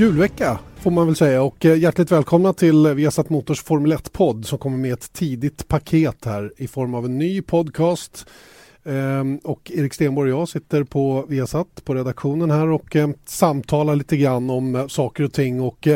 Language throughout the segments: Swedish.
Julvecka får man väl säga och eh, hjärtligt välkomna till eh, Viasat Motors Formel 1-podd som kommer med ett tidigt paket här i form av en ny podcast. Ehm, och Erik Stenborg och jag sitter på Viasat på redaktionen här och eh, samtalar lite grann om saker och ting och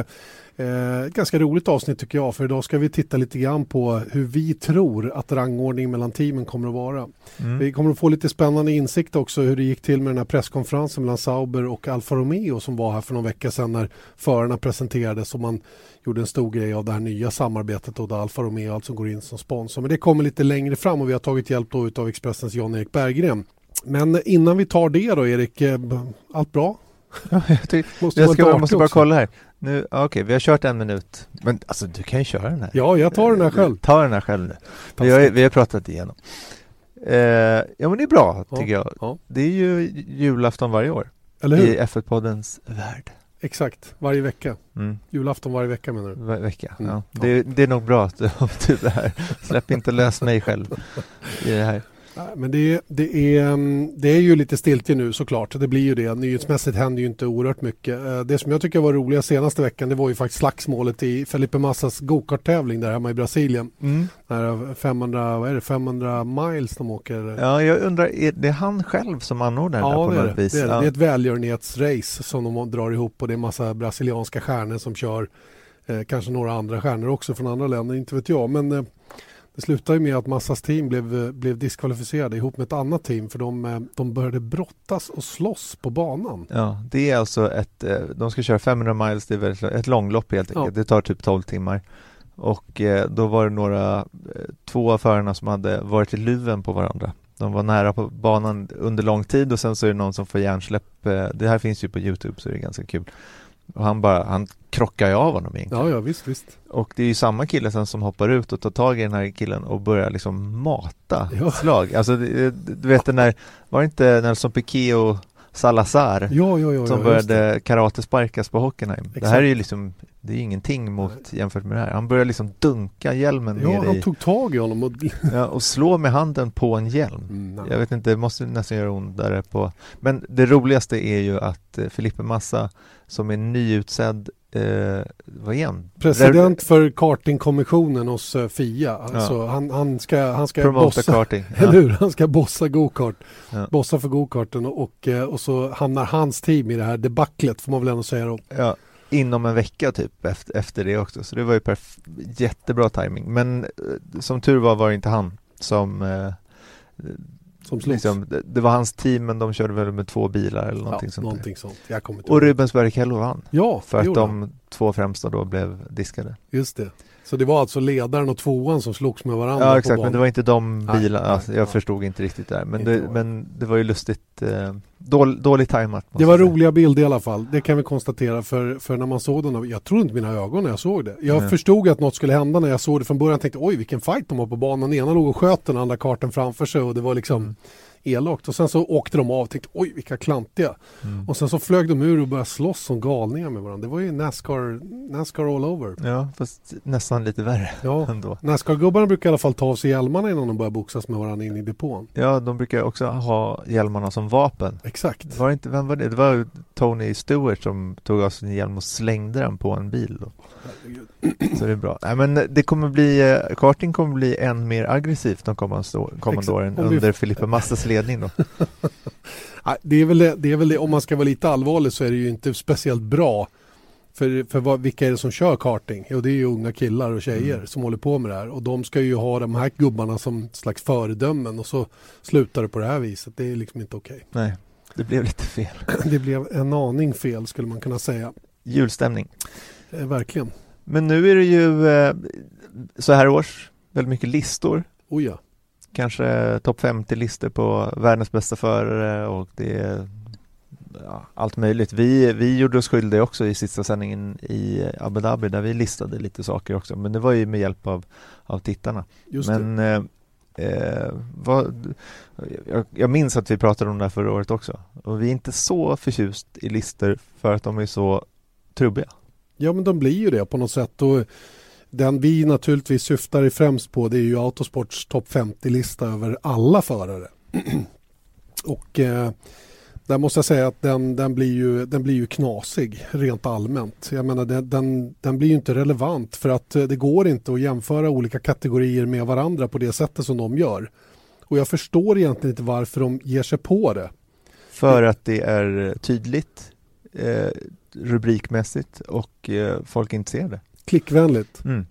Eh, ganska roligt avsnitt tycker jag för idag ska vi titta lite grann på hur vi tror att rangordning mellan teamen kommer att vara. Mm. Vi kommer att få lite spännande insikt också hur det gick till med den här presskonferensen mellan Sauber och Alfa Romeo som var här för någon vecka sedan när förarna presenterades och man gjorde en stor grej av det här nya samarbetet och där Alfa Romeo alltså går in som sponsor. Men det kommer lite längre fram och vi har tagit hjälp då av Expressens Jan-Erik Berggren. Men innan vi tar det då Erik, eh, allt bra? Ja, jag, måste jag, ska, jag måste bara kolla här. Nu, Okej, okay, vi har kört en minut. Men alltså du kan ju köra den här. Ja, jag tar den här själv. Ta den här själv nu. Vi har, vi har pratat igenom. Eh, ja, men det är bra tycker ja, jag. Ja. Det är ju julafton varje år. Eller hur? I F1-poddens värld. Exakt, varje vecka. Mm. Julafton varje vecka menar du? Var vecka, mm. ja. Det, det, är nog bra att du har det här. Släpp inte lös mig själv i det här. Men det, det, är, mm, det är ju lite stiltje nu såklart. Det blir ju det. Nyhetsmässigt händer ju inte oerhört mycket. Eh, det som jag tycker var roligt senaste veckan det var ju faktiskt slagsmålet i Felipe Massas gokarttävling där hemma i Brasilien. Mm. När 500, vad är det, 500 miles de åker. Ja, jag undrar, är det han själv som anordnar ja, det där på något vis? Det är, det. Det är ett välgörenhetsrace som de drar ihop och det är massa brasilianska stjärnor som kör. Eh, kanske några andra stjärnor också från andra länder, inte vet jag. Men eh, det slutade med att Massas team blev, blev diskvalificerade ihop med ett annat team för de, eh, de började brottas och slåss på banan. Ja, det är alltså ett, eh, de ska köra 500 miles, det är ett långlopp helt enkelt. Ja. Det tar typ 12 timmar. Och eh, då var det några, två av förarna som hade varit i luven på varandra. De var nära på banan under lång tid och sen så är det någon som får hjärnsläpp. Det här finns ju på Youtube så det är ganska kul. Och han bara, han krockar ju av honom egentligen. Ja, ja visst, visst. Och det är ju samma kille sen som hoppar ut och tar tag i den här killen och börjar liksom mata ja. slag. Alltså, du vet den där, var det inte Nelson Piquet och Salazar ja, ja, ja, som började karatesparkas på Hockenheim. Exakt. Det här är ju liksom det är ingenting mot jämfört med det här. Han börjar liksom dunka hjälmen ja, ner han tog tag i honom och... ja, och slå med handen på en hjälm. Mm, jag vet inte, det måste nästan göra ont där på. Men det roligaste är ju att eh, Filippe Massa som är nyutsedd eh, vad är han? President för kartingkommissionen hos uh, FIA. Alltså, ja. han, han ska, han ska bossa, karting. Ja. eller hur? Han ska bossa gokart. Ja. Bossa för gokarten och, och, eh, och så hamnar hans team i det här debaclet får man väl ändå säga då. Ja inom en vecka typ efter, efter det också, så det var ju perf- jättebra timing. Men eh, som tur var var det inte han som eh, som liksom, det, det, var hans team men de körde väl med två bilar eller någonting ja, sånt. Någonting sånt. Och Rubens Barrichello vann. Ja, för att de två främsta då blev diskade. Just det. Så det var alltså ledaren och tvåan som slogs med varandra Ja exakt, men det var inte de bilarna, alltså, jag nej. förstod inte riktigt där. Men det, men det var ju lustigt eh, dål, Dåligt tajmat Det var roliga bilder i alla fall, det kan vi konstatera för, för när man såg den, jag trodde inte mina ögon när jag såg det. Jag mm. förstod att något skulle hända när jag såg det från början, jag tänkte oj vilken fight de var på banan, den ena låg och sköt den andra kartan framför sig och det var liksom mm elakt. Och sen så åkte de av och tänkte oj vilka klantiga. Mm. Och sen så flög de ur och började slåss som galningar med varandra. Det var ju Nascar, Nascar all over. Ja, fast nästan lite värre ja. ändå. Nascar-gubbarna brukar i alla fall ta av sig hjälmarna innan de börjar boxas med varandra in i depån. Ja, de brukar också ha hjälmarna som vapen. Exakt. Var det inte, vem var det? Det var Tony Stewart som tog av sin hjälm och slängde den på en bil. Då. Så det är bra. Nej, men det kommer bli, eh, karting kommer bli än mer aggressivt de kommande, åren under Filippa Massas ledning då. det, är väl det, det är väl det, om man ska vara lite allvarlig så är det ju inte speciellt bra. För, för vad, vilka är det som kör karting? Jo, det är ju unga killar och tjejer mm. som håller på med det här. Och de ska ju ha de här gubbarna som slags föredömen och så slutar det på det här viset. Det är liksom inte okej. Okay. Nej, det blev lite fel. det blev en aning fel skulle man kunna säga. Julstämning. Eh, verkligen. Men nu är det ju eh, så här års väldigt mycket listor. Oh ja. Kanske topp 50 listor på världens bästa förare och det är ja, allt möjligt. Vi, vi gjorde oss skyldiga också i sista sändningen i Abu Dhabi där vi listade lite saker också, men det var ju med hjälp av, av tittarna. Just men eh, eh, vad, jag, jag, minns att vi pratade om det här förra året också och vi är inte så förtjust i listor för att de är så trubbiga. Ja, men de blir ju det på något sätt. Och den vi naturligtvis syftar främst på det är ju Autosports topp 50-lista över alla förare. och eh, där måste jag säga att den, den, blir ju, den blir ju knasig rent allmänt. Jag menar den, den, den blir ju inte relevant för att eh, det går inte att jämföra olika kategorier med varandra på det sättet som de gör. Och jag förstår egentligen inte varför de ger sig på det. För att det är tydligt eh, rubrikmässigt och eh, folk inte ser det. Klickvänligt. Mm.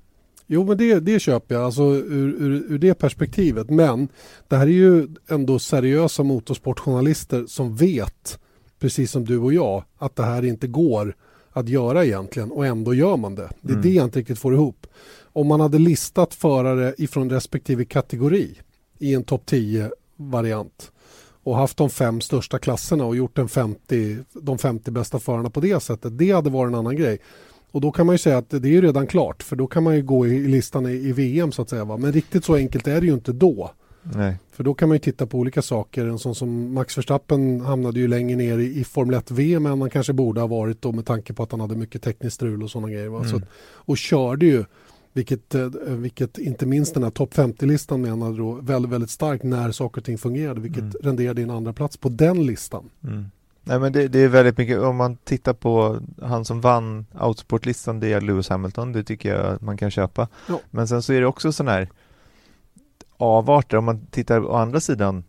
Jo, men det, det köper jag, alltså ur, ur, ur, det perspektivet. Men det här är ju ändå seriösa motorsportjournalister som vet, precis som du och jag, att det här inte går att göra egentligen och ändå gör man det. Det är mm. det jag inte riktigt får ihop. Om man hade listat förare ifrån respektive kategori i en topp 10-variant och haft de fem största klasserna och gjort en 50, de 50 bästa förarna på det sättet. Det hade varit en annan grej. Och då kan man ju säga att det är redan klart för då kan man ju gå i listan i, VM så att säga. Va? Men riktigt så enkelt är det ju inte då. Nej. För då kan man ju titta på olika saker. En sån som Max Verstappen hamnade ju längre ner i, i Formel 1-VM än man kanske borde ha varit då med tanke på att han hade mycket tekniskt strul och sådana grejer. Mm. Så, och körde ju, vilket, eh, vilket inte minst den här topp 50-listan menade då, väldigt, väldigt starkt när saker och ting fungerade, vilket mm. renderade en andra plats på den listan. Mm. Nej men det, det, är väldigt mycket, om man tittar på han som vann Autosportlistan, det är Lewis Hamilton, det tycker jag att man kan köpa. Ja. Men sen så är det också sån här avarter, om man tittar å andra sidan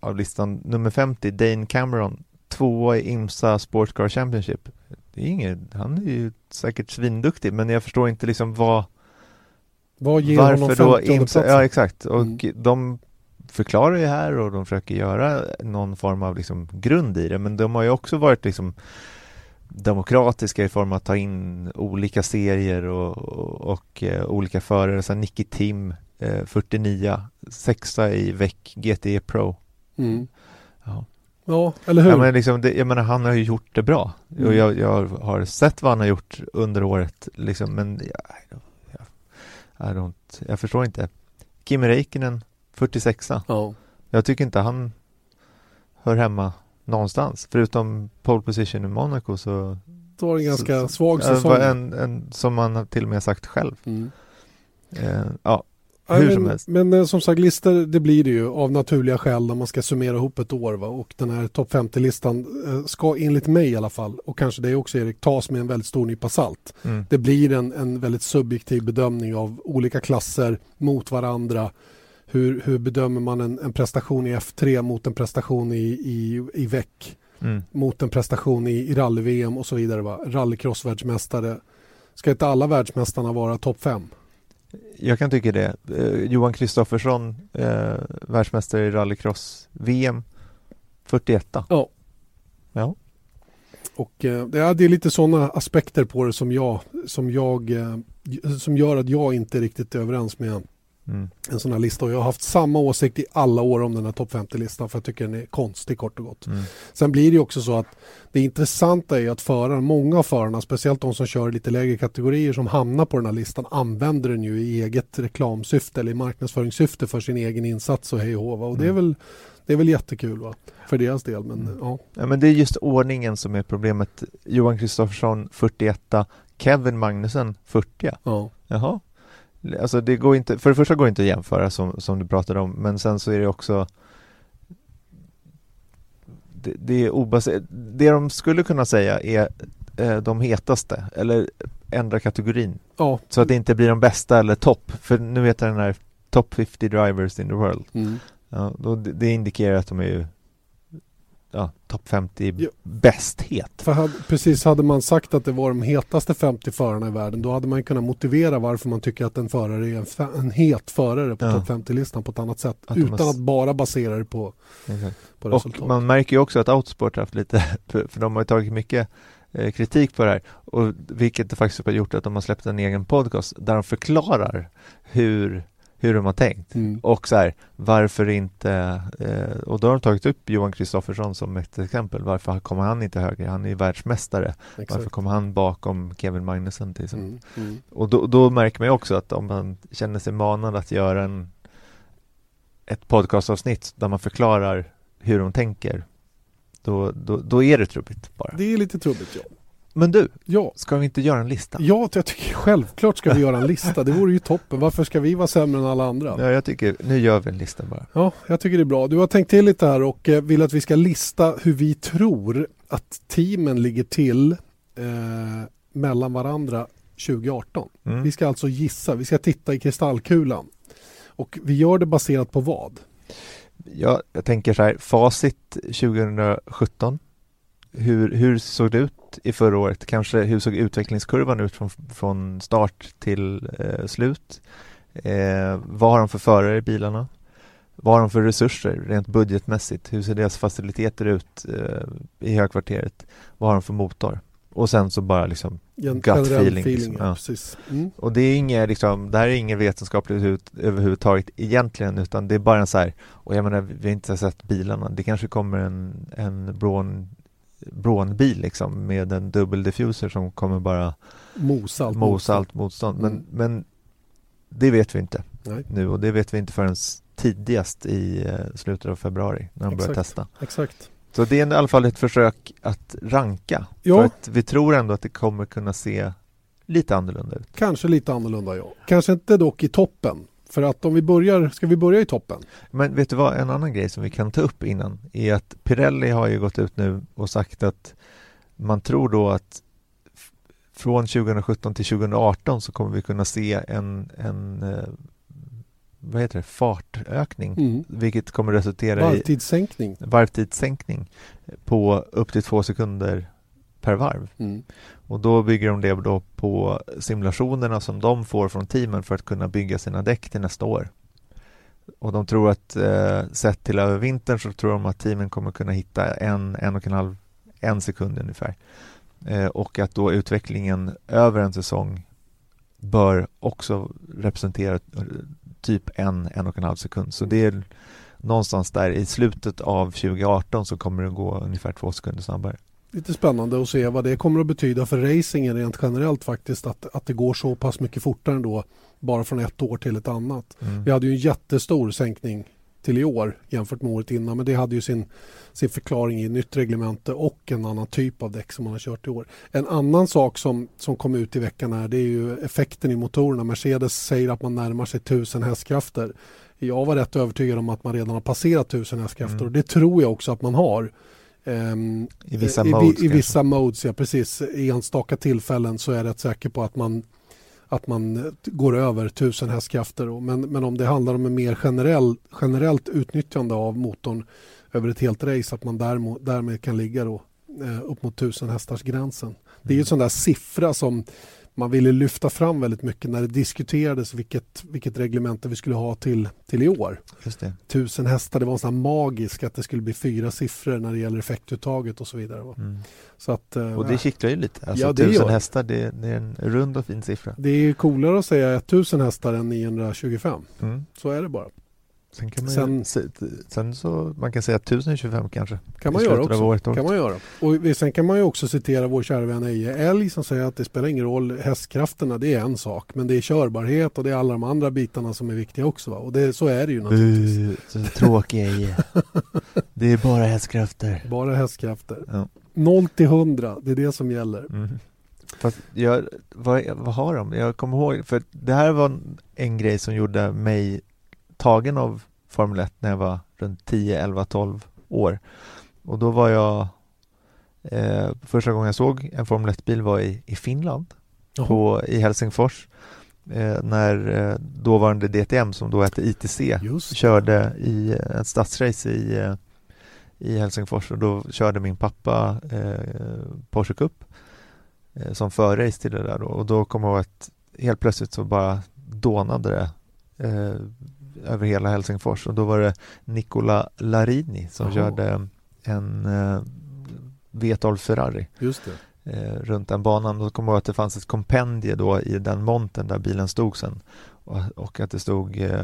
av listan, nummer 50, Dane Cameron, tvåa i IMSA Sportcar Championship. Det är inget, han är ju säkert svinduktig, men jag förstår inte liksom vad vad ger varför honom då IMSA, Ja exakt, och mm. de förklarar ju här och de försöker göra någon form av liksom grund i det men de har ju också varit liksom demokratiska i form av att ta in olika serier och, och, och eh, olika förare, så Nicky Tim eh, 49, sexa i VEC GTE Pro. Mm. Ja. ja, eller hur? Ja, men liksom det, jag menar, han har ju gjort det bra mm. och jag, jag, har sett vad han har gjort under året liksom, men jag, jag, jag förstår inte. Kimi Räikkönen 46 ja. Jag tycker inte han hör hemma någonstans förutom pole position i Monaco så Det var en ganska så, svag säsong en, en, Som man till och med sagt själv mm. eh, Ja hur men, som helst. Men eh, som sagt, listor det blir det ju av naturliga skäl när man ska summera ihop ett år. Va? Och den här topp 50-listan eh, ska enligt mig i alla fall, och kanske det också Erik, tas med en väldigt stor nypa salt. Mm. Det blir en, en väldigt subjektiv bedömning av olika klasser mot varandra hur, hur bedömer man en, en, prestation i F3 mot en prestation i, i, i VEC? Mm. Mot en prestation i, i rally-VM och så vidare. Va? Rallycross-världsmästare. Ska inte alla världsmästarna vara topp fem? Jag kan tycka det. Eh, Johan Kristoffersson, eh, världsmästare i rallycross-VM, 41. Ja. ja. Och eh, det är lite sådana aspekter på det som jag, som jag, eh, som gör att jag inte är riktigt överens med Mm. En sån här lista och jag har haft samma åsikt i alla år om den här topp 50-listan för jag tycker den är konstig kort och gott. Mm. Sen blir det också så att det intressanta är att föraren, många av förarna, speciellt de som kör lite lägre kategorier som hamnar på den här listan använder den ju i eget reklamsyfte eller i marknadsföringssyfte för sin egen insats och hej och hova. Och det är mm. väl det är väl jättekul va? för deras del. Men, mm. ja. ja. men det är just ordningen som är problemet. Johan Kristoffersson 41, Kevin Magnussen 40. Ja. Jaha, Alltså det går inte, för det första går det inte att jämföra som, som du pratade om, men sen så är det också det, det är obaserat. Det de skulle kunna säga är eh, de hetaste, eller ändra kategorin. Ja. Så att det inte blir de bästa eller topp, för nu jag den här top 50 drivers in the world. Mm. Ja, då, det, indikerar att de är topp 50 ja. bästhet. För hade, precis, hade man sagt att det var de hetaste 50 förarna i världen då hade man kunnat motivera varför man tycker att en förare är en, en het förare på ja. topp 50-listan på ett annat sätt. Att utan har... att bara basera det på, på resultat. Och man märker ju också att Autosport har haft lite, för de har ju tagit mycket eh, kritik på det här och vilket faktiskt har gjort att de har släppt en egen podcast där de förklarar hur hur de har tänkt. Mm. Och så här, varför inte, eh, och då har de tagit upp Johan Kristoffersson som ett exempel. Varför kommer han inte högre? Han är ju världsmästare. Exakt. Varför kommer han bakom Kevin Magnussen till exempel? Mm. Mm. Och då, då märker man ju också att om man känner sig manad att göra en, ett podcastavsnitt där man förklarar hur de tänker, då, då, då är det trubbigt bara. Det är lite trubbigt, ja. Men du, Ja, ska vi inte göra en lista? ja jag tycker självklart ska vi göra en lista. Det vore ju toppen. Varför ska vi vara sämre än alla andra? Ja, jag tycker, nu gör vi en lista bara. Ja, jag tycker det är bra. Du har tänkt till lite här och eh, vill att vi ska lista hur vi tror att teamen ligger till eh, mellan varandra 2018. Mm. Vi ska alltså gissa, vi ska titta i kristallkulan. Och vi gör det baserat på vad? Ja, jag tänker så här, facit 2017. Hur, hur såg det ut i förra året? Kanske hur såg utvecklingskurvan ut från, från start till eh, slut? Eh, vad har de för förare i bilarna? Vad har de för resurser rent budgetmässigt? Hur ser deras faciliteter ut eh, i högkvarteret? Vad har de för motor? Och sen så bara liksom En Gut feeling, feeling liksom, ja. Mm. och det är inget liksom, det här är inget vetenskapligt ut, överhuvudtaget egentligen utan det är bara en så här, och jag menar vi har inte sett bilarna, det kanske kommer en, en Braun Braun-bil liksom med en dubbel diffuser som kommer bara Mosa allt. mosa allt motstånd. Men, Mm. men det vet vi inte Nej, nu och det vet vi inte förrän tidigast i eh, slutet av februari när de börjar testa. exakt. Så det är i alla fall ett försök att ranka. Ja. För att vi tror ändå att det kommer kunna se lite annorlunda ut. Kanske lite annorlunda ja. Kanske inte dock i toppen. För att om vi börjar, ska vi börja i toppen? Men vet du vad, en annan grej som vi kan ta upp innan är att Pirelli har ju gått ut nu och sagt att man tror då att från 2017 till 2018 så kommer vi kunna se en, en eh, vad heter det, fartökning Mm. vilket kommer resultera i Varvtidssänkning. varvtidssänkning på upp till två sekunder per varv. Mm. Och då bygger de det då på simulationerna som de får från teamen för att kunna bygga sina däck till nästa år. Och de tror att eh, sett till över vintern så tror de att teamen kommer kunna hitta en, en och en halv, en sekund ungefär. Eh, och att då utvecklingen över en säsong bör också representera eh, typ en, en och en halv sekund. Så det är någonstans där i slutet av 2018 så kommer det gå ungefär två sekunder snabbare. Lite spännande att se vad det kommer att betyda för racingen rent generellt faktiskt. Att, att det går så pass mycket fortare ändå bara från ett år till ett annat. Mm. Vi hade ju en jättestor sänkning till i år jämfört med året innan men det hade ju sin, sin förklaring i nytt reglemente och en annan typ av däck som man har kört i år. En annan sak som, som kom ut i veckan här det är ju effekten i motorerna. Mercedes säger att man närmar sig 1000 hästkrafter. Jag var rätt övertygad om att man redan har passerat 1000 hästkrafter Mm. och det tror jag också att man har. Ehm, I vissa i, modes I, i vissa modes, ja precis. I enstaka tillfällen så är jag rätt säker på att man att man eh, går över 1000 hästkrafter. Men, men om det handlar om en mer generell, generellt utnyttjande av motorn över ett helt race att man därmed, därmed kan ligga då, eh, upp mot 1000 hästars gränsen. Det är ju en sån där siffra som man ville lyfta fram väldigt mycket när det diskuterades vilket, vilket reglemente vi skulle ha till, till i år. Just det. 1000 hästar, det var här magisk att det skulle bli fyra siffror när det gäller effektuttaget och så vidare. Mm. Så att, eh, Och det kittlar ju lite. Alltså Ja, det tusen gör hästar, det, det är en rund och fin siffra. det är coolare att säga 1000 hästar än 925. Mm. Så är det bara. Sen kan man Sen- ju, se- sen så, man kan säga 1025 kanske. kan man göra också. året Kan man göra. Och sen kan man ju också citera vår kära vän Eje Älg som säger att det spelar ingen roll, hästkrafterna det är en sak men det är körbarhet och det är alla de andra bitarna som är viktiga också. Va? Och det, så är det ju naturligtvis. Bu, så tråkiga är Det är bara hästkrafter. Bara hästkrafter. Ja. 0 till 100, det är det som gäller. Mm. Fast jag, vad, vad har de? Jag kommer ihåg, för det här var en grej som gjorde mig tagen av Formel 1 när jag var runt 10, 11, 12 år. Och då var jag eh, Första gången jag såg en Formel 1-bil var i, i Finland, Jaha. på, i Helsingfors. Eh, när eh, dåvarande DTM, som då hette ITC, körde i ett stadsrace i, eh, i Helsingfors och då körde min pappa eh, Porsche Cup eh, som förrace till det där då. och då kommer jag ihåg att helt plötsligt så bara dånade det över hela Helsingfors och då var det Nicola Larini som Jaha. körde en eh, V12 Ferrari Just det. eh, runt den banan. Då kommer jag ihåg att det fanns ett kompendie då i den montern där bilen stod sen. och, och att det stod eh,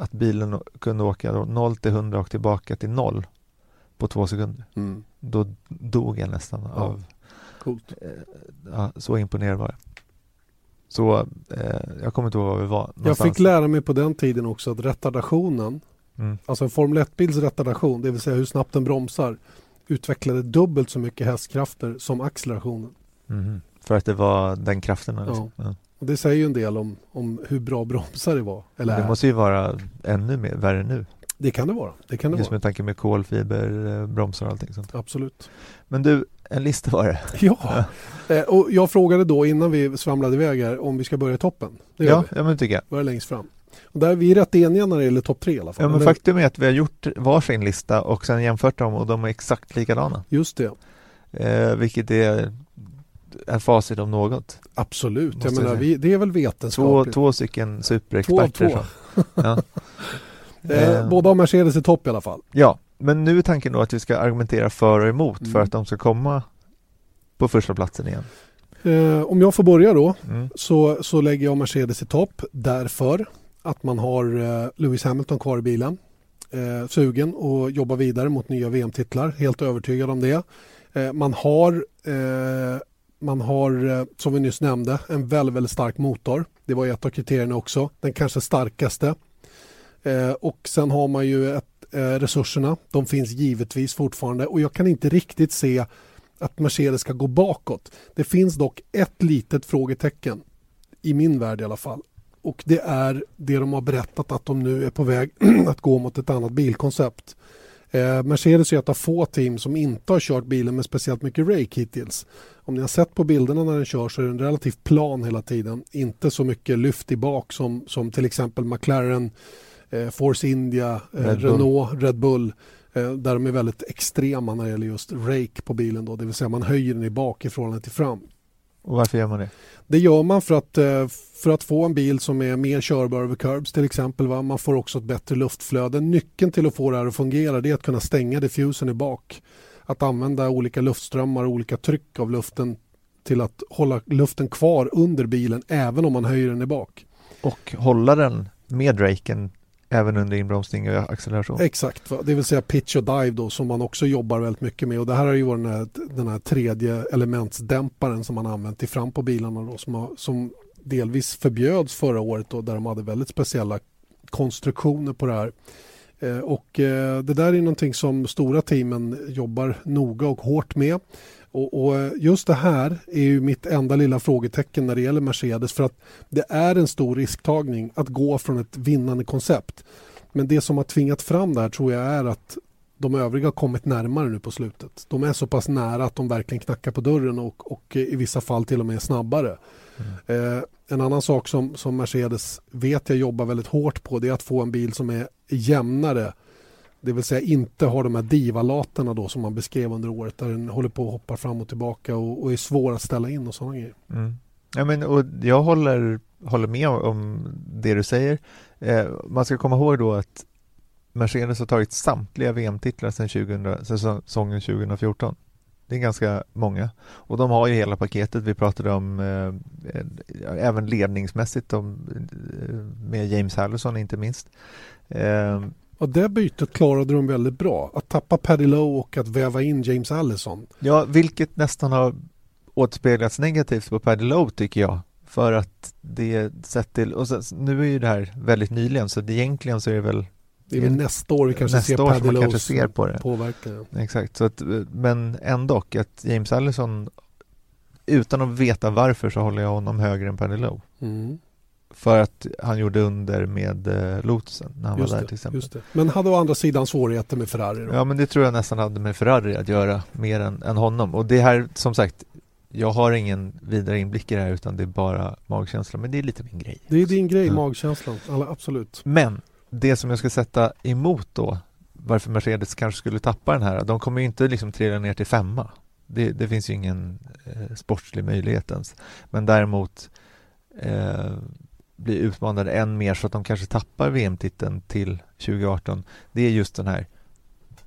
att bilen kunde åka då 0 till 100 och tillbaka till 0 på två sekunder. Mm. Då dog jag nästan Ja. av Coolt. ja, så imponerad var jag. Så eh, jag kommer inte ihåg var vi var Jag någonstans. fick lära mig på den tiden också att retardationen, mm. alltså en Formel 1-bils retardation, det vill säga hur snabbt den bromsar, utvecklade dubbelt så mycket hästkrafter som accelerationen. Mhm. För att det var den kraften? Liksom. Ja. Och det säger ju en del om, om hur bra bromsar det var. Eller Det måste ju vara ännu mer, värre nu. det kan det vara. Det kan det Just vara. med tanke med kolfiber, eh, bromsar och allting sånt. Absolut. Men du, en lista var det. Ja, eh, och jag frågade då innan vi svamlade iväg här om vi ska börja i toppen. Det Ja, vi. ja men tycker jag. Börja längst fram. Och där är vi rätt eniga när det gäller topp tre i alla fall. Ja, men Eller- faktum är att vi har gjort varsin lista och sen jämfört dem och de är exakt likadana. Just det. Eh, vilket är en facit om något. Absolut. Jag menar, vi, det är väl Två, vetenskapligt. två stycken superexperter. Två som- Ja. Eh, Eh, båda har Mercedes i topp i alla fall. ja, men nu är tanken då att vi ska argumentera för och emot Mm. för att de ska komma på första platsen igen. Eh, om jag får börja då Mm. så, så lägger jag Mercedes i topp därför att man har eh, Lewis Hamilton kvar i bilen. Eh, sugen och jobba vidare mot nya VM-titlar. Helt övertygad om det. Eh, man har, eh, man har eh, som vi nyss nämnde, en väldigt, väldigt stark motor. Det var ett av kriterierna också. Den kanske starkaste. Eh, och sen har man ju ett, Eh, resurserna. De finns givetvis fortfarande och jag kan inte riktigt se att Mercedes ska gå bakåt. Det finns dock ett litet frågetecken i min värld i alla fall. Och det är det de har berättat att de nu är på väg att gå mot ett annat bilkoncept. Eh, Mercedes är ett av få team som inte har kört bilen med speciellt mycket rake hittills. Om ni har sett på bilderna när den kör så är den relativt plan hela tiden. Inte så mycket lyft i bak som, som till exempel McLaren, eh, Force India, eh, Red Bull. Renault, Red Bull. Eh, där de är väldigt extrema när det gäller just rake på bilen. Då, det vill säga man höjer den i bak i förhållande till fram. Och varför gör man det? Det gör man för att, eh, för att få en bil som är mer körbar över curbs till exempel. Va? Man får också ett bättre luftflöde. Nyckeln till att få det här att fungera det är att kunna stänga diffusen i bak. Att använda olika luftströmmar och olika tryck av luften till att hålla luften kvar under bilen även om man höjer den i bak. Och hålla den med raken även under inbromsning och acceleration? Exakt, va? det vill säga pitch och dive då som man också jobbar väldigt mycket med. Och det här har ju varit den här, den här tredje elementsdämparen som man använt till fram på bilarna då, som, har, som delvis förbjöds förra året då, där de hade väldigt speciella konstruktioner på det här. Eh, och eh, det där är någonting som stora teamen jobbar noga och hårt med. Och, och eh, just det här är ju mitt enda lilla frågetecken när det gäller Mercedes för att det är en stor risktagning att gå från ett vinnande koncept. Men det som har tvingat fram det här tror jag är att de övriga har kommit närmare nu på slutet. De är så pass nära att de verkligen knackar på dörren och, och i vissa fall till och med snabbare. Eh, en annan sak som, som Mercedes vet jag jobbar väldigt hårt på det är att få en bil som är jämnare. Det vill säga inte har de här divalaterna då som man beskrev under året där den håller på att hoppa fram och tillbaka och, och är svår att ställa in och sådana grejer. Mm. Ja, men, och jag håller, håller med om det du säger. Eh, man ska komma ihåg då att Mercedes har tagit samtliga VM-titlar sedan 2000, säsongen 2014. Det är ganska många. Och de har ju hela paketet. Vi pratade om eh, även ledningsmässigt om, eh, med James Harrison inte minst. Eh, och det bytet klarade de väldigt bra. Att tappa Paddy Lowe och att väva in James Allison. Ja, vilket nästan har återspeglats negativt på Paddy Lowe tycker jag. För att det sett till, och så, nu är ju det här väldigt nyligen så det, egentligen så är det väl Det är väl nästa år vi kanske nästa ser år Paddy man kanske ser på det. påverkan. ja. Exakt, så att, men ändå att James Allison utan att veta varför så håller jag honom högre än Paddy Lowe. Mm. För att han gjorde under med eh, Lotusen när han Just, var där det, till exempel. Men hade å andra sidan svårigheter med Ferrari. Då. Ja men det tror jag nästan hade med Ferrari att göra mer än, än honom. Och det här som sagt, jag har ingen vidare inblick i det här utan det är bara magkänsla. Men det är lite min grej. Det är din grej, Ja. magkänslan. Alla, absolut. Men det som jag ska sätta emot då varför Mercedes kanske skulle tappa den här. De kommer ju inte liksom trilla ner till femma. Det, det finns ju ingen eh, sportslig möjlighet ens. Men däremot eh, bli utmanade än mer så att de kanske tappar VM-titeln till 2018. Det är just den här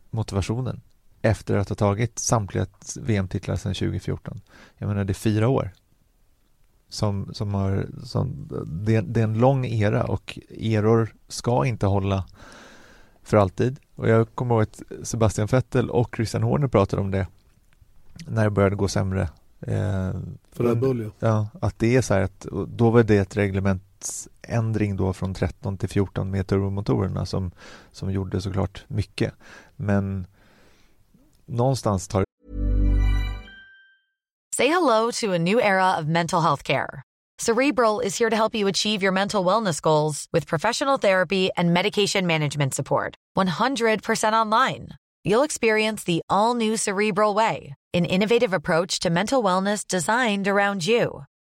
motivationen efter att ha tagit samtliga VM-titlar sedan 2014. Jag menar det är fyra år. som, som har, som, det, det, är en lång era och eror ska inte hålla för alltid. Och jag kommer ihåg att Sebastian Vettel och Christian Horner pratade om det när det började gå sämre. Eh, för Red Bull ja. ja. Att det är så här att då var det ett hastighetsändring då från 13 till 14 med turbomotorerna som, som gjorde såklart mycket. Men någonstans tar Say hello to a new era of mental health care. Cerebral is here to help you achieve your mental wellness goals with professional therapy and medication management support. 100% online. You'll experience the all new Cerebral Way, an innovative approach to mental wellness designed around you.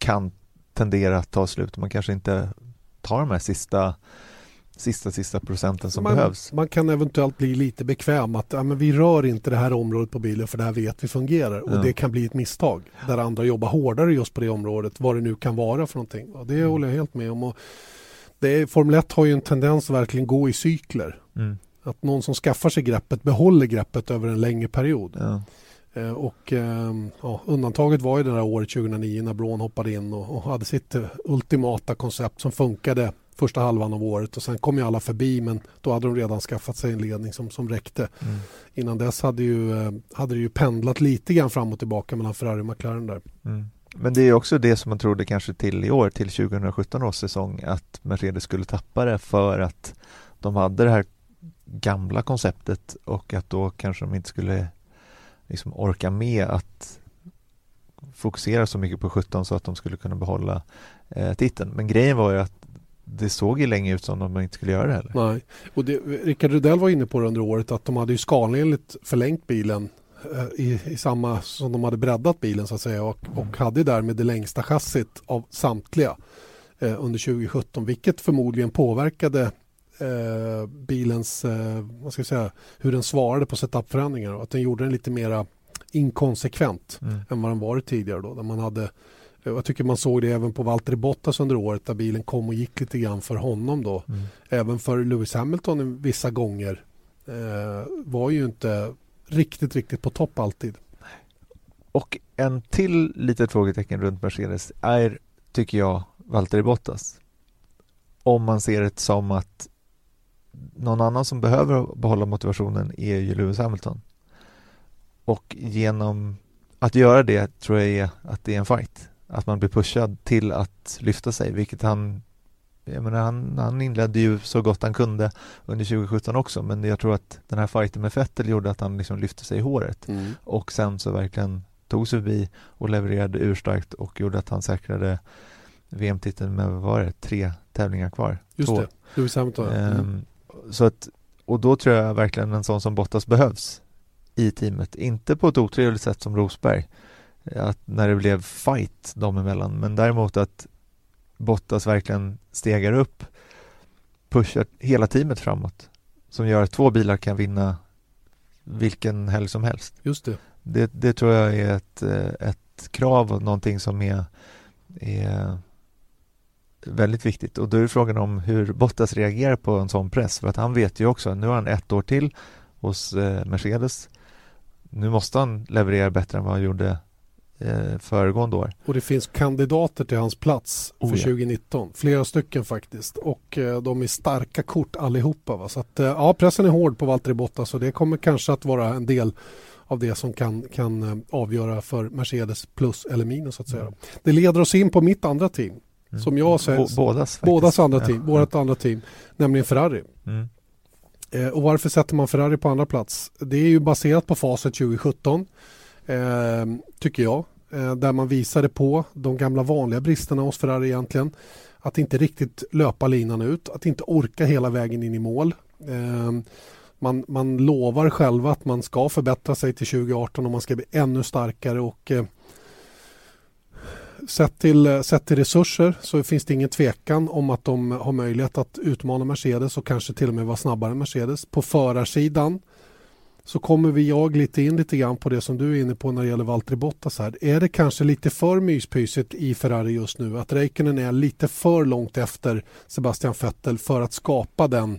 kan tendera att ta slut. Man kanske inte tar de här sista sista, sista procenten som man, behövs. Man kan eventuellt bli lite bekväm att ja, men vi rör inte det här området på bilen för det här vet vi fungerar och ja. det kan bli ett misstag där andra jobbar hårdare just på det området, vad det nu kan vara för någonting. Och det mm. håller jag helt med om. Och det är, Formel 1 har ju en tendens att verkligen gå i cykler. Mm. Att någon som skaffar sig greppet behåller greppet över en längre period. Ja. Eh, och eh, ja, undantaget var ju det där året 2009 när Braun hoppade in och, och, hade sitt eh, ultimata koncept som funkade första halvan av året och sen kom ju alla förbi men då hade de redan skaffat sig en ledning som, som räckte. Mm. Innan dess hade, ju, hade det ju pendlat lite grann fram och tillbaka mellan Ferrari och McLaren där. Mm. Men det är också det som man trodde kanske till i år, till 2017 års säsong, att Mercedes skulle tappa det för att de hade det här gamla konceptet och att då kanske de inte skulle liksom orka med att fokusera så mycket på 17 så att de skulle kunna behålla eh, titeln. Men grejen var ju att det såg ju länge ut som om de inte skulle göra det heller. Nej, och det, Rickard Rudell var inne på det under året att de hade ju skalenligt förlängt bilen eh, i, i, samma som de hade breddat bilen så att säga och, och hade därmed det längsta chassit av samtliga eh, under 2017 vilket förmodligen påverkade eh, bilens, eh, vad ska jag säga, hur den svarade på setupförändringar och att den gjorde den lite mera inkonsekvent mm. än vad den varit tidigare då där man hade jag tycker man såg det även på Valtteri Bottas under året där bilen kom och gick lite grann för honom då. Mm. Även för Lewis Hamilton vissa gånger eh, var ju inte riktigt, riktigt på topp alltid. Och en till litet frågetecken runt Mercedes är, tycker jag, Valtteri Bottas. Om man ser det som att någon annan som behöver behålla motivationen är ju Lewis Hamilton. Och genom att göra det tror jag är att det är en fight att man blir pushad till att lyfta sig, vilket han jag menar, han, han inledde ju så gott han kunde under 2017 också, men jag tror att den här fighten med Vettel gjorde att han liksom lyfte sig i håret mm. och sen så verkligen tog sig förbi och levererade urstarkt och gjorde att han säkrade VM-titeln med, vad var det, tre tävlingar kvar? Just Två. det, Lewis Hamilton. Mm. Så att, och då tror jag verkligen en sån som Bottas behövs i teamet, inte på ett otrevligt sätt som Rosberg, att när det blev fight dem emellan men däremot att Bottas verkligen stegar upp pushar hela teamet framåt som gör att två bilar kan vinna vilken helg som helst. Just det. Det, det tror jag är ett, ett krav och någonting som är, är väldigt viktigt och då är frågan om hur Bottas reagerar på en sån press för att han vet ju också, nu har han ett år till hos eh, Mercedes. Nu måste han leverera bättre än vad han gjorde eh, föregående år. Och det finns kandidater till hans plats för Oh, ja. 2019. Flera stycken faktiskt. Och eh, de är starka kort allihopa. Va? Så att, eh, ja, pressen är hård på Valtteri Bottas och det kommer kanske att vara en del av det som kan, kan eh, avgöra för Mercedes plus eller minus. Så att säga. Det leder oss in på mitt andra team. Mm. Som jag säger, Bå- bådas bådas andra team, ja. vårt andra team, nämligen Ferrari. Mm. Eh, och varför sätter man Ferrari på andra plats? Det är ju baserat på facit 2017, eh, tycker jag. Eh, där man visade på de gamla vanliga bristerna hos Ferrari egentligen. Att inte riktigt löpa linan ut, att inte orka hela vägen in i mål. Eh, man, man lovar själva att man ska förbättra sig till 2018 och man ska bli ännu starkare. och eh, Sett till, sett till resurser så finns det ingen tvekan om att de har möjlighet att utmana Mercedes och kanske till och med vara snabbare än Mercedes. På förarsidan så kommer vi jag lite in lite grann på det som du är inne på när det gäller Valtteri Bottas här. Är det kanske lite för myspysigt i Ferrari just nu? Att Räikkönen är lite för långt efter Sebastian Vettel för att skapa den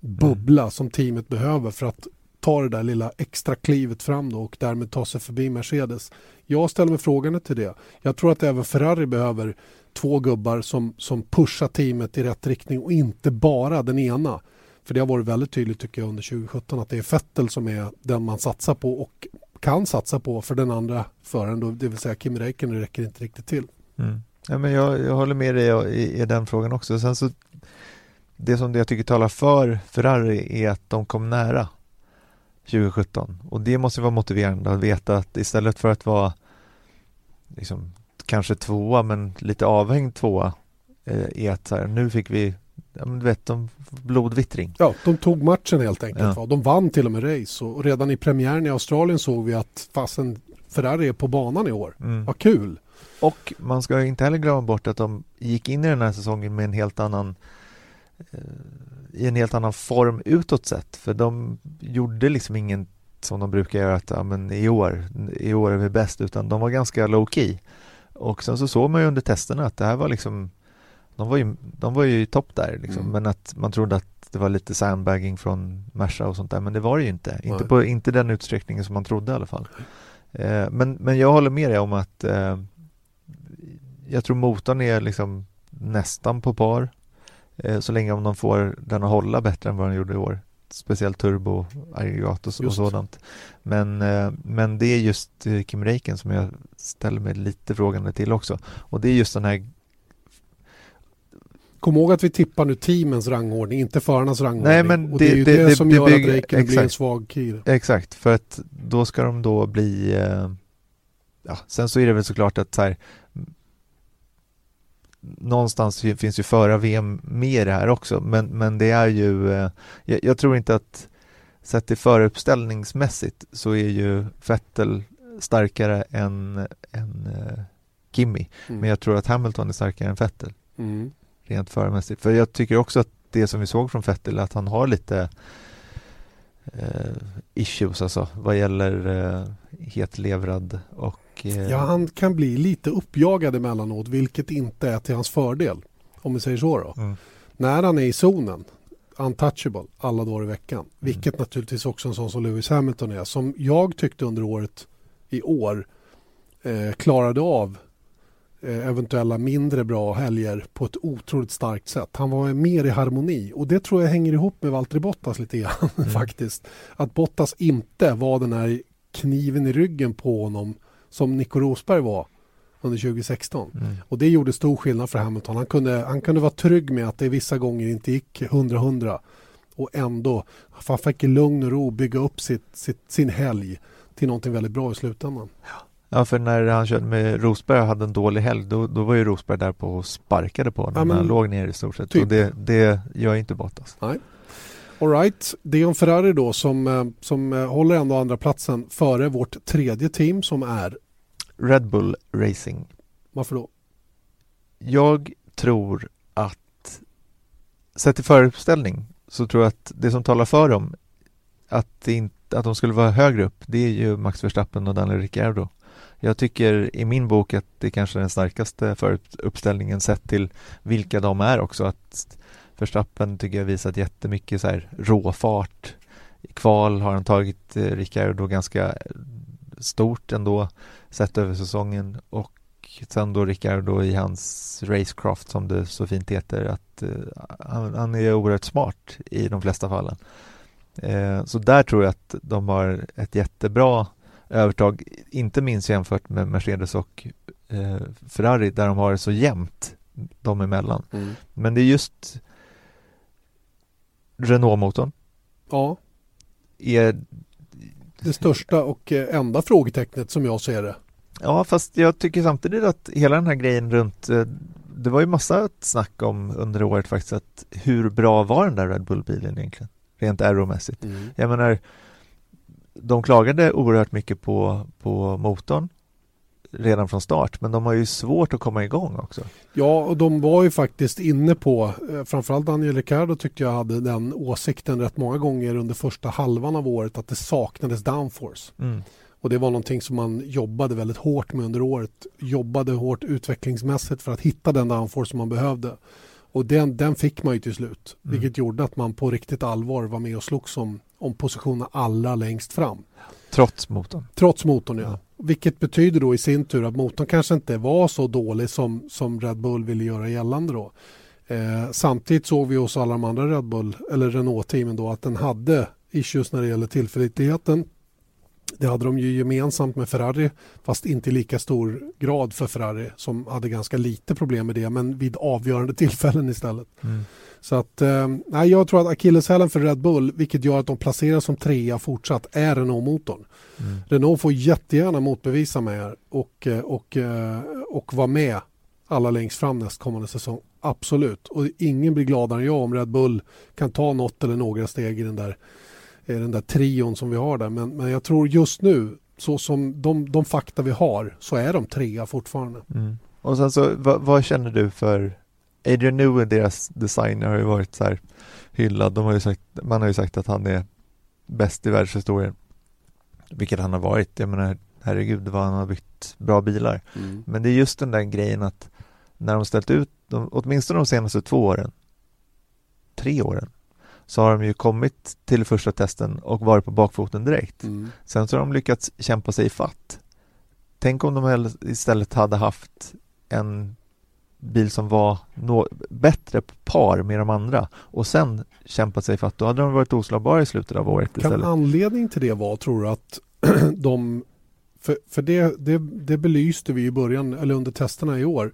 bubbla som teamet behöver för att ta det där lilla extra klivet fram då och därmed ta sig förbi Mercedes. Jag ställer mig frågande till det. Jag tror att även Ferrari behöver två gubbar som, som pushar teamet i rätt riktning och inte bara den ena. För det har varit väldigt tydligt tycker jag under 2017 att det är Vettel som är den man satsar på och kan satsa på för den andra föraren då, det vill säga Kim Räikkönen räcker inte riktigt till. Mm. Ja, men jag, jag håller med dig i, i den frågan också. Sen så, det som jag tycker talar för Ferrari är att de kom nära 2017 och det måste vara motiverande att veta att istället för att vara liksom, kanske tvåa men lite avhängd tvåa eh, är att här, nu fick vi ja, men du vet, de, blodvittring. Ja, de tog matchen helt enkelt. Ja. Va? De vann till och med race och redan i premiären i Australien såg vi att fasen Ferrari är på banan i år. Mm. Vad kul! Och man ska inte heller glömma bort att de gick in i den här säsongen med en helt annan eh, i en helt annan form utåt sett. För de gjorde liksom ingen som de brukar göra att ja, men i år, i år är vi bäst utan de var ganska low key och sen så såg man ju under testerna att det här var liksom de var ju, de var ju i topp där liksom, Mm. men att man trodde att det var lite sandbagging från Merca och sånt där men det var det ju inte, inte på inte den utsträckningen som man trodde i alla fall. Eh, men, men jag håller med dig om att eh, jag tror motorn är liksom nästan på par så länge om de får den att hålla bättre än vad den gjorde i år. Speciellt turbo, aggregat och, och sådant. Men, eh, men det är just eh, Kim Räikkönen som jag ställer mig lite frågande till också. Och det är just den här Kom ihåg att vi tippar nu teamens rangordning, inte förarnas rangordning. Nej, men och det, är det- ju det- det, det- som det gör bygger- att Räikkönen blir en svag kir. Exakt, för att då ska de då bli eh, ja, Sen så är det väl såklart att så här, Någonstans fi- finns ju föra-VM med i det här också men, men det är ju eh, jag, jag tror inte att Sett till föruppställningsmässigt så är ju Vettel starkare än, än eh, Kimi Mm. men jag tror att Hamilton är starkare än Vettel Mm. rent förmässigt. För jag tycker också att det som vi såg från Vettel att han har lite eh, issues alltså vad gäller eh, hetlevrad och eh, Ja, han kan bli lite uppjagad emellanåt, vilket inte är till hans fördel. Om vi säger så då. mm, När han är i zonen, untouchable alla dagar i veckan. Mm. Vilket naturligtvis också en sån som Lewis Hamilton är. Som jag tyckte under året i år eh, klarade av eh, eventuella mindre bra helger på ett otroligt starkt sätt. Han var mer i harmoni och det tror jag hänger ihop med Valtteri Bottas lite grann Mm. faktiskt. Att Bottas inte var den här kniven i ryggen på honom som Nico Rosberg var under 2016. mm, Och det gjorde stor skillnad för Hamilton. Han kunde, han kunde vara trygg med att det vissa gånger inte gick 100-100 och ändå, han fick i lugn och ro bygga upp sitt, sitt, sin helg till någonting väldigt bra i slutändan. Ja för när han körde med Rosberg och hade en dålig helg då, då var ju Rosberg där på och sparkade på honom Ja, men- när han låg ner i stort sett typ. och det, det gör inte Bottas. All right. det är en Ferrari då som, eh, som eh, håller ändå andra platsen före vårt tredje team som är, Red Bull Racing varför då? Jag tror att sett till föruppställning så tror jag att det som talar för dem att, inte, att de skulle vara högre upp det är ju Max Verstappen och Daniel Ricciardo. Jag tycker i min bok att det kanske är den starkaste föruppställningen sett till vilka de är också. Att Verstappen tycker jag visat jättemycket så här råfart. I kval har han tagit eh, Ricciardo ganska stort ändå sett över säsongen och sen då Ricardo i hans racecraft som det så fint heter att uh, han, han, är oerhört smart i de flesta fallen. Uh, så där tror jag att de har ett jättebra övertag, inte minst jämfört med Mercedes och uh, Ferrari där de har det så jämnt dem emellan. Mm. Men det är just Renault-motorn. Ja. Är det största och enda frågetecknet som jag ser det. Ja, fast jag tycker samtidigt att hela den här grejen runt eh, det var ju massa snack om under året faktiskt att hur bra var den där Red Bull-bilen egentligen? Rent aeromässigt. Mm. Jag menar, de klagade oerhört mycket på, på motorn redan från start men de har ju svårt att komma igång också. Ja och de var ju faktiskt inne på, eh, framförallt Daniel Ricciardo tyckte jag hade den åsikten rätt många gånger under första halvan av året att det saknades downforce. Mm. Och det var någonting som man jobbade väldigt hårt med under året. Jobbade hårt utvecklingsmässigt för att hitta den downforce som man behövde. Och den, den fick man ju till slut. Mm. Vilket gjorde att man på riktigt allvar var med och slogs om, om positionerna allra längst fram. Trots motorn? Trots motorn, ja. ja. Vilket betyder då i sin tur att motorn kanske inte var så dålig som, som Red Bull ville göra gällande då. Eh, samtidigt såg vi hos alla de andra Red Bull eller Renault-teamen då att den hade issues när det gäller tillförlitligheten det hade de ju gemensamt med Ferrari fast inte i lika stor grad för Ferrari som hade ganska lite problem med det men vid avgörande tillfällen istället. Mm. Så att, eh, jag tror att akilleshälen för Red Bull, vilket gör att de placeras som trea fortsatt, är Renault-motorn. Mm. Renault får jättegärna motbevisa med och, eh, och, eh, och vara med alla längst fram nästkommande säsong. Absolut. Och ingen blir gladare än jag om Red Bull kan ta något eller några steg i den där den där trion som vi har där. Men, men jag tror just nu, så som de, de fakta vi har, så är de trea fortfarande. Mm. Och sen så, vad, vad, känner du för Adrian Newey, deras designer, har ju varit så här hyllad. De har ju sagt, man har ju sagt att han är bäst i världshistorien. Vilket han har varit. Jag menar, herregud vad han har byggt bra bilar. Mm. Men det är just den där grejen att när de ställt ut, de, åtminstone de senaste två åren, tre åren, så har de ju kommit till första testen och varit på bakfoten direkt. Mm. Sen så har de lyckats kämpa sig i fatt. Tänk om de istället hade haft en bil som var no bättre par med de andra och sen kämpat sig fatt. Då hade de varit oslagbara i slutet av året istället. Kan anledningen till det vara, tror du, att de... För, för det, det, det belyste vi i början, eller under testerna i år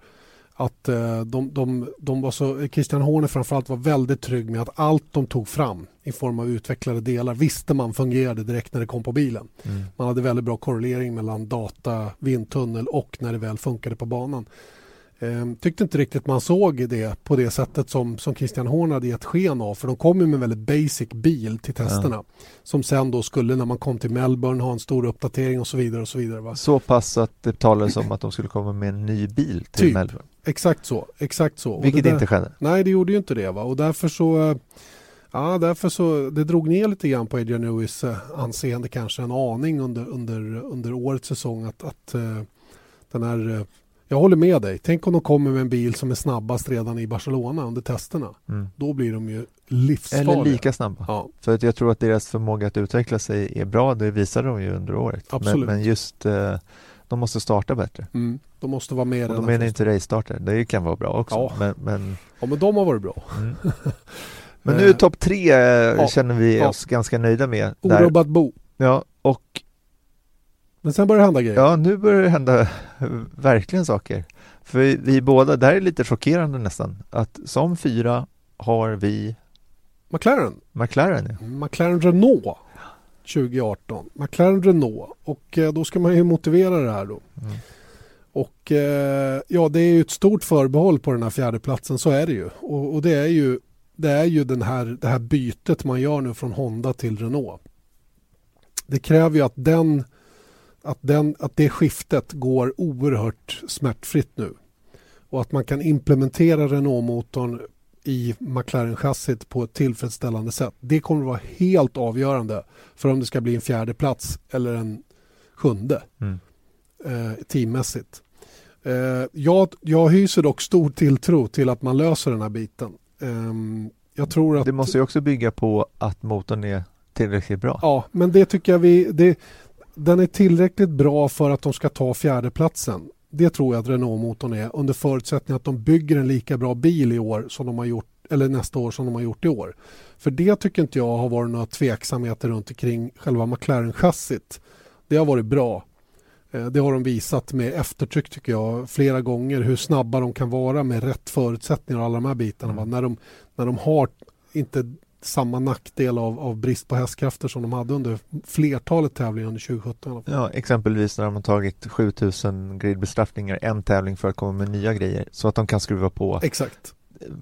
att eh, de, de, de var så, Christian Horner framförallt var väldigt trygg med att allt de tog fram i form av utvecklade delar visste man fungerade direkt när det kom på bilen. Mm. Man hade väldigt bra korrelering mellan data, vindtunnel och när det väl funkade på banan. Ehm, tyckte inte riktigt man såg det på det sättet som, som Christian Horn hade gett sken av. För de kom ju med en väldigt basic bil till testerna. Ja. Som sen då skulle när man kom till Melbourne ha en stor uppdatering och så vidare. och Så vidare va? Så pass att det talades om att de skulle komma med en ny bil till typ. Melbourne? Exakt så. Exakt så. Vilket där, inte skedde? Nej, det gjorde ju inte det. Va? Och därför så Ja, därför så det drog ner lite grann på Adrian Newies eh, anseende kanske en aning under, under, under årets säsong att, att uh, den här uh, jag håller med dig. Tänk om de kommer med en bil som är snabbast redan i Barcelona under testerna. Mm. Då blir de ju livsfarliga. Eller lika snabba. Ja. För att jag tror att deras förmåga att utveckla sig är bra. Det visade de ju under året. Absolut. Men, men just eh, de måste starta bättre. Mm. De måste vara med. Och de är inte race-starter. Det kan vara bra också. Ja. Men, men... ja, men de har varit bra. Mm. Men nu topp tre eh, ja. känner vi oss ganska nöjda med. Orubbat bo. Ja, och men sen börjar det hända grejer. Ja, nu börjar det hända verkligen saker. För vi, vi båda, det här är lite chockerande nästan, att som fyra har vi McLaren. McLaren, ja. McLaren Renault 2018. McLaren Renault och eh, då ska man ju motivera det här då. Mm. Och eh, ja, det är ju ett stort förbehåll på den här fjärdeplatsen, så är det ju. Och, och det är ju, det är ju den här, det här bytet man gör nu från Honda till Renault. Det kräver ju att den att, den, att det skiftet går oerhört smärtfritt nu. Och att man kan implementera Renault-motorn i McLaren-chassit på ett tillfredsställande sätt. Det kommer att vara helt avgörande för om det ska bli en fjärde plats eller en sjunde mm. eh, teammässigt. Eh, jag, jag hyser dock stor tilltro till att man löser den här biten. Eh, jag tror att... Det måste ju också bygga på att motorn är tillräckligt bra. Ja, men det tycker jag vi... Det, den är tillräckligt bra för att de ska ta fjärdeplatsen. Det tror jag att Renault-motorn är under förutsättning att de bygger en lika bra bil i år som de har gjort eller nästa år som de har gjort i år. För det tycker inte jag har varit några tveksamheter runt omkring själva McLaren-chassit. Det har varit bra. Eh, det har de visat med eftertryck tycker jag flera gånger hur snabba de kan vara med rätt förutsättningar och alla de här bitarna. Mm. När, de, när de har inte samma nackdel av, av brist på hästkrafter som de hade under flertalet tävlingar under 2017. Ja, exempelvis när de har tagit 7000 gridbestraffningar en tävling för att komma med nya grejer så att de kan skruva på. Exakt.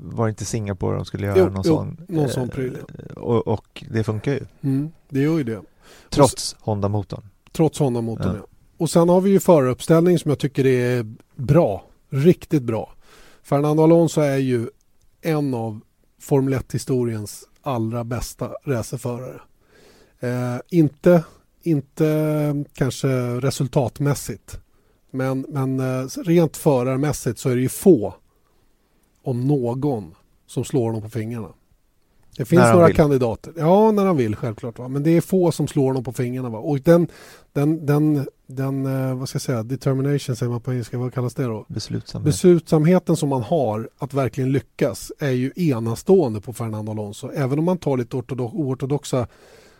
Var det inte Singapore de skulle göra jo, någon jo, sån? Någon sån pryl. Eh, och, och, det funkar ju. Mm, det gör ju det. Trots Honda-motorn. Trots Honda-motorn, ja. ja. Och sen har vi ju föruppställning som jag tycker är bra. Riktigt bra. Fernando Alonso är ju en av Formel 1-historiens allra bästa racerförare. Eh, inte, inte kanske resultatmässigt men, men eh, rent förarmässigt så är det ju få, om någon, som slår honom på fingrarna. Det finns några vill. kandidater. Ja, när han vill självklart. Va? Men det är få som slår honom på fingrarna. Va? Och den, den, den, den eh, vad ska jag säga, determination säger man på engelska, vad kallas det då? Beslutsamhet. Beslutsamheten som man har att verkligen lyckas är ju enastående på Fernando Alonso. Även om man tar lite oortodoxa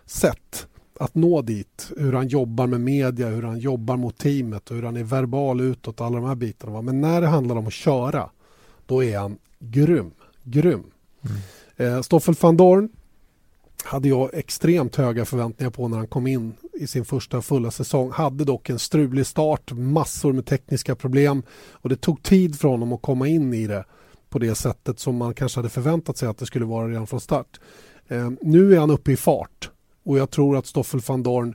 sätt att nå dit. Hur han jobbar med media, hur han jobbar mot teamet och hur han är verbal utåt, alla de här bitarna. Va? Men när det handlar om att köra, då är han grym. Grym. Mm. Eh, Stoffel van Dorn hade jag extremt höga förväntningar på när han kom in i sin första fulla säsong. Hade dock en strulig start, massor med tekniska problem och det tog tid för honom att komma in i det på det sättet som man kanske hade förväntat sig att det skulle vara redan från start. Eh, nu är han uppe i fart och jag tror att Stoffel van Dorn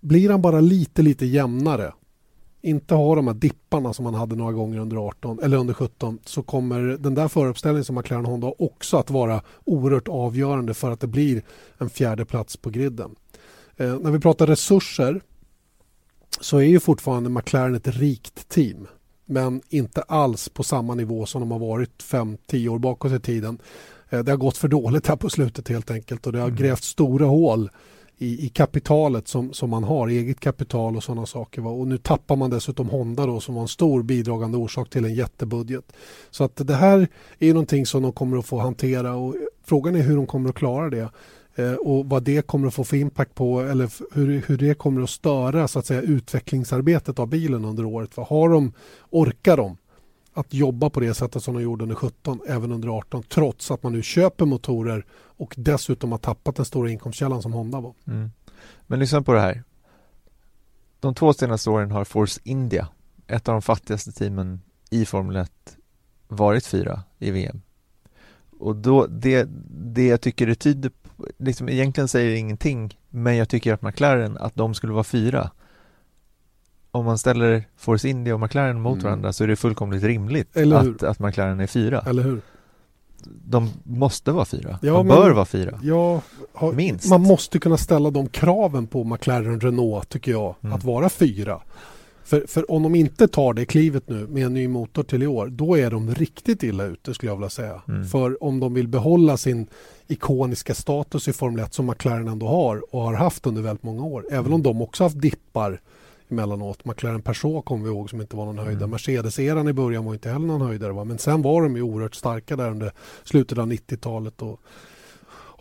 blir han bara lite, lite jämnare inte har de här dipparna som man hade några gånger under 18 eller under 17 så kommer den där föruppställningen som McLaren Honda också att vara oerhört avgörande för att det blir en fjärde plats på griden. Eh, när vi pratar resurser så är ju fortfarande McLaren ett rikt team men inte alls på samma nivå som de har varit 5-10 år bakåt i tiden. Eh, det har gått för dåligt här på slutet helt enkelt och det har mm. grävt stora hål i, i kapitalet som, som man har, eget kapital och sådana saker. Va? Och nu tappar man dessutom Honda då som var en stor bidragande orsak till en jättebudget. Så att det här är någonting som de kommer att få hantera och frågan är hur de kommer att klara det eh, och vad det kommer att få för impact på eller hur, hur det kommer att störa så att säga utvecklingsarbetet av bilen under året. Vad har de, orkar de att jobba på det sättet som de gjorde under 17 även under 18 trots att man nu köper motorer och dessutom har tappat den stora inkomstkällan som Honda var. Mm. Men lyssna på det här. De två senaste åren har Force India, ett av de fattigaste teamen i Formel 1, varit fyra i VM. Och då, det, det jag tycker det tyder på, liksom egentligen säger det ingenting, men jag tycker att McLaren, att de skulle vara fyra, om man ställer Force India och McLaren mot mm. varandra så är det fullkomligt rimligt att, att McLaren är fyra. Eller hur? De måste vara fyra. Ja, de bör vara fyra. Ja, har, Minst. Man måste kunna ställa de kraven på McLaren Renault tycker jag, mm. att vara fyra. För, för om de inte tar det klivet nu med en ny motor till i år, då är de riktigt illa ute skulle jag vilja säga. Mm. För om de vill behålla sin ikoniska status i Formel 1 som McLaren ändå har och har haft under väldigt många år, även om de också haft dippar emellanåt. McLaren Peugeot kommer vi ihåg som inte var någon höjdare. Mm. Mercedes-eran i början var inte heller någon höjdare. Va? Men sen var de ju oerhört starka där under slutet av 90-talet och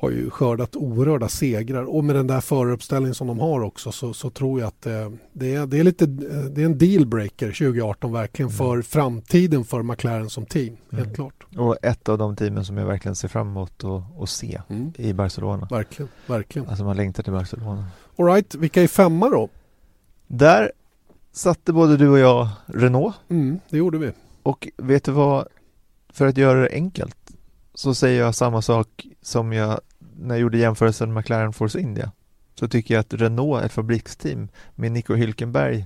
har ju skördat oerhörda segrar. Och med den där föruppställningen som de har också så, så tror jag att eh, det, är, det, är lite, det är en dealbreaker 2018 verkligen mm. för framtiden för McLaren som team. Helt mm. klart. Och ett av de teamen som jag verkligen ser fram emot att, se mm. i Barcelona. Verkligen, verkligen. Alltså man längtar till Barcelona. All right, vilka är femma då? Där satte både du och jag Renault. Mm, det gjorde vi. Och vet du vad? För att göra det enkelt så säger jag samma sak som jag när jag gjorde jämförelsen McLaren Force India. Så tycker jag att Renault är ett fabriksteam med Nico Hülkenberg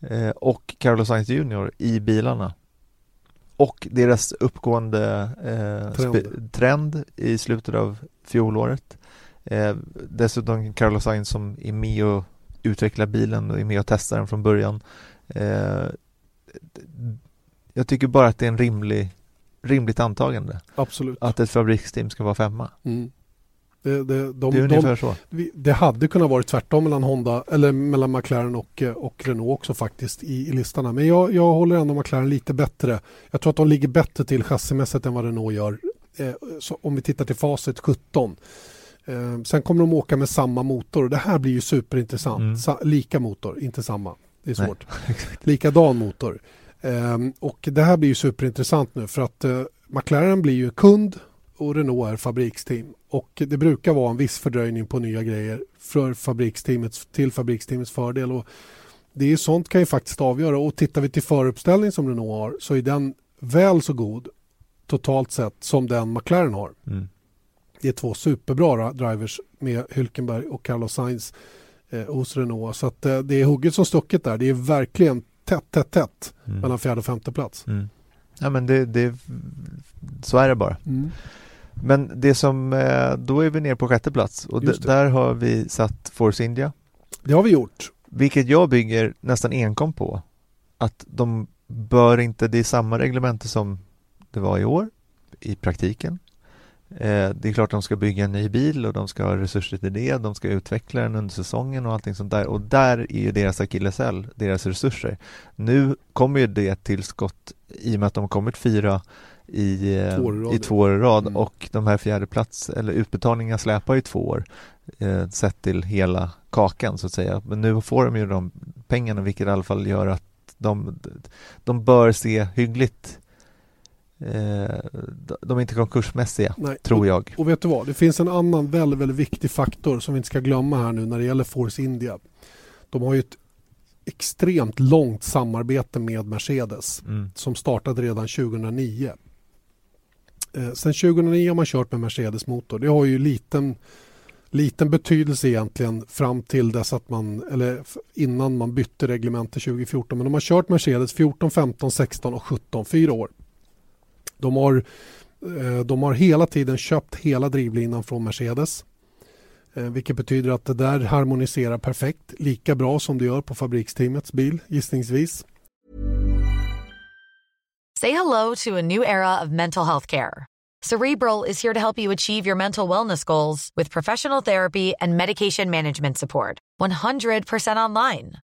eh, och Carlos Sainz Jr i bilarna. Och deras uppgående eh, trend. trend. i slutet av fjolåret. Eh, dessutom Carlos Sainz som är med och utvecklar bilen och är med och testar den från början. Eh, jag tycker bara att det är en rimlig, rimligt antagande. Absolut. Att ett fabriksteam ska vara femma. Mm. Det, det, de, det är ungefär de, så. Det hade kunnat vara tvärtom mellan Honda eller mellan McLaren och, och Renault också faktiskt i, i listorna. Men jag, jag håller ändå McLaren lite bättre. Jag tror att de ligger bättre till chassimässigt än vad Renault gör. Eh, om vi tittar till facit 17. Eh, sen kommer de åka med samma motor och det här blir ju superintressant. Mm. Sa, lika motor, inte samma. Det är svårt. Likadan motor. Eh, och det här blir ju superintressant nu för att eh, McLaren blir ju kund och Renault är fabriksteam. Och det brukar vara en viss fördröjning på nya grejer för fabriksteamets, till fabriksteamets fördel. Och det är sånt kan ju faktiskt avgöra. Och tittar vi till föruppställning som Renault har så är den väl så god totalt sett som den McLaren har. Mm. Det är två superbra drivers med Hülkenberg och Carlos Sainz eh, hos Renault. Så att, eh, det är hugget som stucket där. Det är verkligen tätt, tätt, tätt mm. mellan fjärde och femte plats. Mm. Ja men det, det, så är det bara. Mm. Men det som, eh, då är vi nere på sjätte plats och där har vi satt Force India. Det har vi gjort. Vilket jag bygger nästan enkom på. Att de bör inte, det är samma reglemente som det var i år i praktiken. Eh, det är klart de ska bygga en ny bil och de ska ha resurser till det. De ska utveckla den under säsongen och allting sånt där. Och där är ju deras akilleshäl, deras resurser. Nu kommer ju det tillskott i och med att de har kommit fyra i, eh, två i två år i rad mm. och de här fjärde plats eller utbetalningarna släpar ju två år eh, sett till hela kakan så att säga. Men nu får de ju de pengarna vilket i alla fall gör att de, de bör se hyggligt de är inte konkursmässiga, Nej. tror jag. Och, vet du vad, det finns en annan väldigt, väldigt viktig faktor som vi inte ska glömma här nu när det gäller Force India. De har ju ett extremt långt samarbete med Mercedes mm. som startade redan 2009. Eh, sen 2009 har man kört med Mercedes motor. Det har ju liten, liten betydelse egentligen fram till dess att man, eller innan man bytte reglement till 2014. Men de har kört Mercedes 14, 15, 16 och 17, fyra år. De har, eh, de har hela tiden köpt hela drivlinan från Mercedes. Eh, vilket betyder att det där harmoniserar perfekt, lika bra som det gör på fabriksteamets bil gissningsvis. Say hello to a new era of mental health care. Cerebral is here to help you achieve your mental wellness goals with professional therapy and medication management support. 100% online.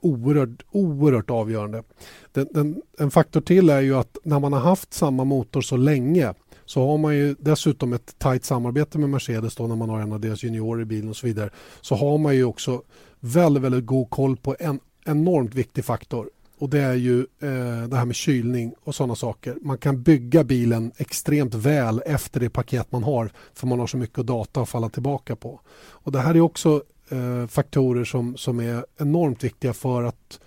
Oerhört, oerhört avgörande. Den, den, en faktor till är ju att när man har haft samma motor så länge så har man ju dessutom ett tajt samarbete med Mercedes då när man har en av deras juniorer i bilen och så vidare. Så har man ju också väldigt, väldigt god koll på en enormt viktig faktor och det är ju eh, det här med kylning och sådana saker. Man kan bygga bilen extremt väl efter det paket man har för man har så mycket data att falla tillbaka på. Och det här är också eh, faktorer som, som är enormt viktiga för att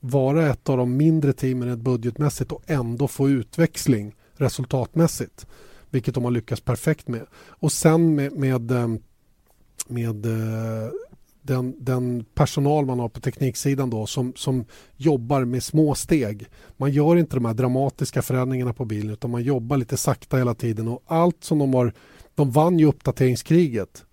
vara ett av de mindre teamen budgetmässigt och ändå få utväxling resultatmässigt. Vilket de har lyckats perfekt med. Och sen med, med, eh, med eh, den, den, personal man har på tekniksidan då som, som jobbar med små steg. Man gör inte de här dramatiska förändringarna på bilen utan man jobbar lite sakta hela tiden och allt som de har de vann ju uppdateringskriget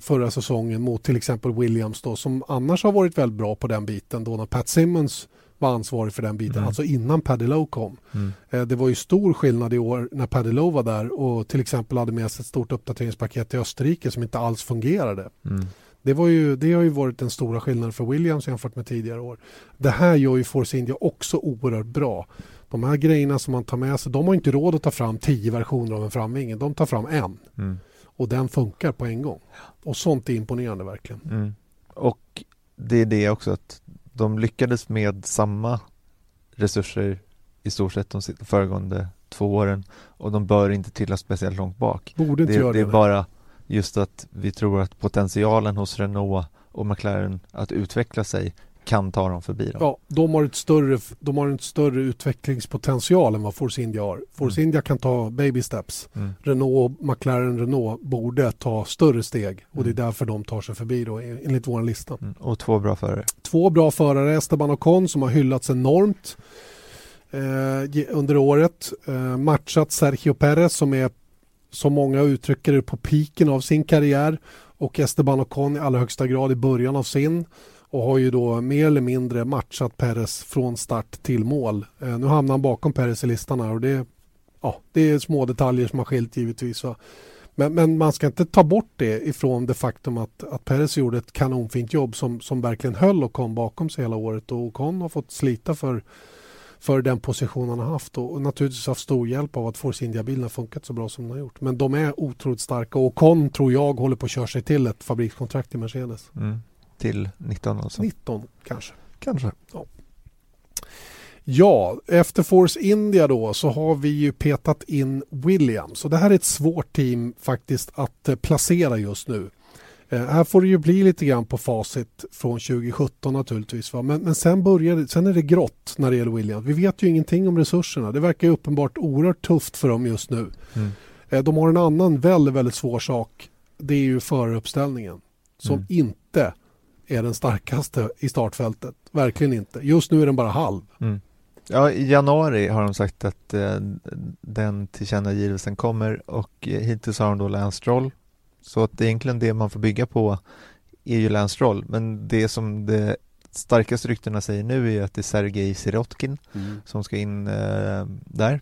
förra säsongen mot till exempel Williams då, som annars har varit väldigt bra på den biten då när Pat Simmons var ansvarig för den biten, Mm. alltså innan Paddy Lowe kom. Mm. Eh, Det var ju stor skillnad i år när Paddy Lowe var där och till exempel hade med sig ett stort uppdateringspaket till Österrike som inte alls fungerade. Mm. Det, var ju, det har ju varit den stora skillnaden för Williams jämfört med tidigare år. Det här gör ju Force India också oerhört bra. De här grejerna som man tar med sig, de har inte råd att ta fram tio versioner av en framvinge. De tar fram en Mm. och den funkar på en gång. Och sånt är imponerande verkligen. Mm. Och det är det också att de lyckades med samma resurser i stort sett de föregående två åren och de bör inte trilla speciellt långt bak. Borde inte Det, göra det det. är bara just att vi tror att potentialen hos Renault och McLaren att utveckla sig kan ta dem förbi dem. Ja, de har, ett större, de har en större utvecklingspotential än vad Force India har. Force Mm. India kan ta baby steps. Mm. Renault, McLaren, Renault borde ta större steg och det är Mm. därför de tar sig förbi då enligt vår lista. Mm. Och två bra förare. Två bra förare, Esteban Ocon som har hyllats enormt eh, under året. Eh, matchat Sergio Perez som är, som många uttrycker det, på piken av sin karriär och Esteban Ocon i allra högsta grad i början av sin och har ju då mer eller mindre matchat Perez från start till mål. Eh, nu hamnar han bakom Perez i listan här och det, ja, det är små detaljer som har skilt givetvis. Va? Men, men man ska inte ta bort det ifrån det faktum att, att Perez gjorde ett kanonfint jobb som, som verkligen höll och kom bakom sig hela året och Ocon har fått slita för, för den position han har haft och, och naturligtvis haft stor hjälp av att Force India-bilen har funkat så bra som den har gjort. Men de är otroligt starka och Ocon tror jag håller på att köra sig till ett fabrikskontrakt i Mercedes. Mm. Till 19 alltså. 19 kanske. Kanske. Ja, efter Force India då så har vi ju petat in Williams och det här är ett svårt team faktiskt att eh, placera just nu. Eh, här får det ju bli lite grann på facit från 2017 naturligtvis. Va? Men, men sen, börjar, sen är det grått när det gäller Williams. Vi vet ju ingenting om resurserna. Det verkar uppenbart oerhört tufft för dem just nu. Mm. Eh, de har en annan väldigt, väldigt svår sak. Det är ju föraruppställningen som Mm. inte är den starkaste i startfältet. Verkligen inte. Just nu är den bara halv. Mm. Ja, i januari har de sagt att eh, den tillkännagivelsen kommer och eh, hittills har de då Lance Stroll. Så att egentligen det man får bygga på är ju Lance Stroll. Men det som det starkaste ryktena säger nu är att det är Sergej Sirotkin som ska in eh, där.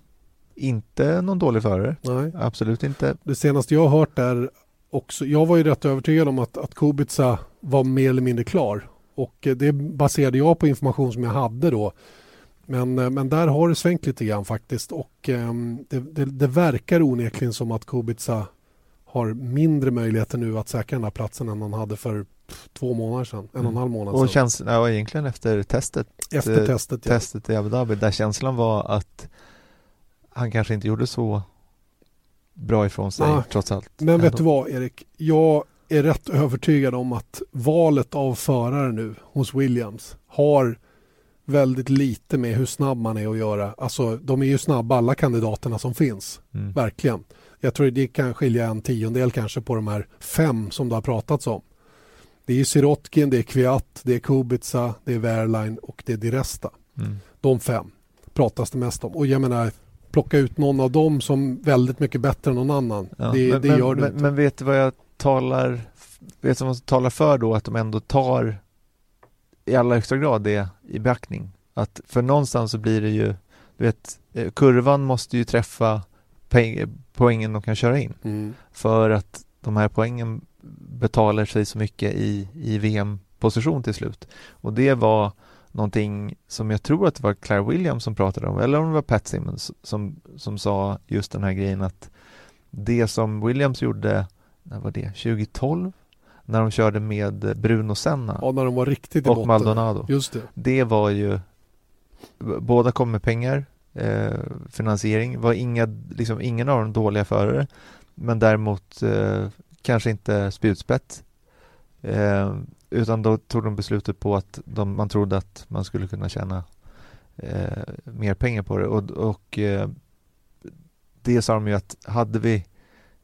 Inte någon dålig förare, Nej. absolut inte. Det senaste jag har hört är också, jag var ju rätt övertygad om att, att Kubica var mer eller mindre klar. Och eh, det baserade jag på information som jag hade då. Men, eh, men där har det svängt lite grann faktiskt och ehm, det, det, det verkar onekligen som att Kubica har mindre möjligheter nu att säkra den här platsen än han hade för två månader sedan, en och en halv månad Och sedan. känns, ja, egentligen efter testet, Efter eh, testet. Ja. testet i Abu Dhabi, där känslan var att han kanske inte gjorde så bra ifrån sig Nej. trots allt. Men vet Ändå. du vad Erik? Jag är rätt övertygad om att valet av förare nu hos Williams har väldigt lite med hur snabb man är att göra. Alltså de är ju snabba alla kandidaterna som finns. Mm. Verkligen. Jag tror det kan skilja en tiondel kanske på de här fem som det har pratats om. Det är Sirotkin, det är Kviat, det är Kubica, det är Wehrlein och det är Di Resta. Mm. De fem pratas det mest om. Och jag menar, plocka ut någon av dem som väldigt mycket bättre än någon annan. Ja, det men, det men, gör du men, inte. men vet du vad jag talar Vet du vad som talar för då att de ändå tar i allra högsta grad det i beaktning? Att för någonstans så blir det ju du vet, eh, kurvan måste ju träffa poäng, poängen de kan köra in Mm. för att de här poängen betalar sig så mycket i, i VM-position till slut. Och det var någonting som jag tror att det var Claire Williams som pratade om, eller om det var Pat Simmons som, som sa just den här grejen att det som Williams gjorde, när var det, 2012? När de körde med Bruno Senna Ja, när de var riktigt och botten. Maldonado. Just det. Det var ju Båda kom med pengar eh, Finansiering var inga, liksom ingen av dem dåliga förare Men däremot eh, kanske inte spjutspett eh, Utan då tog de beslutet på att de, man trodde att man skulle kunna tjäna eh, mer pengar på det och, och eh, det sa de ju att hade vi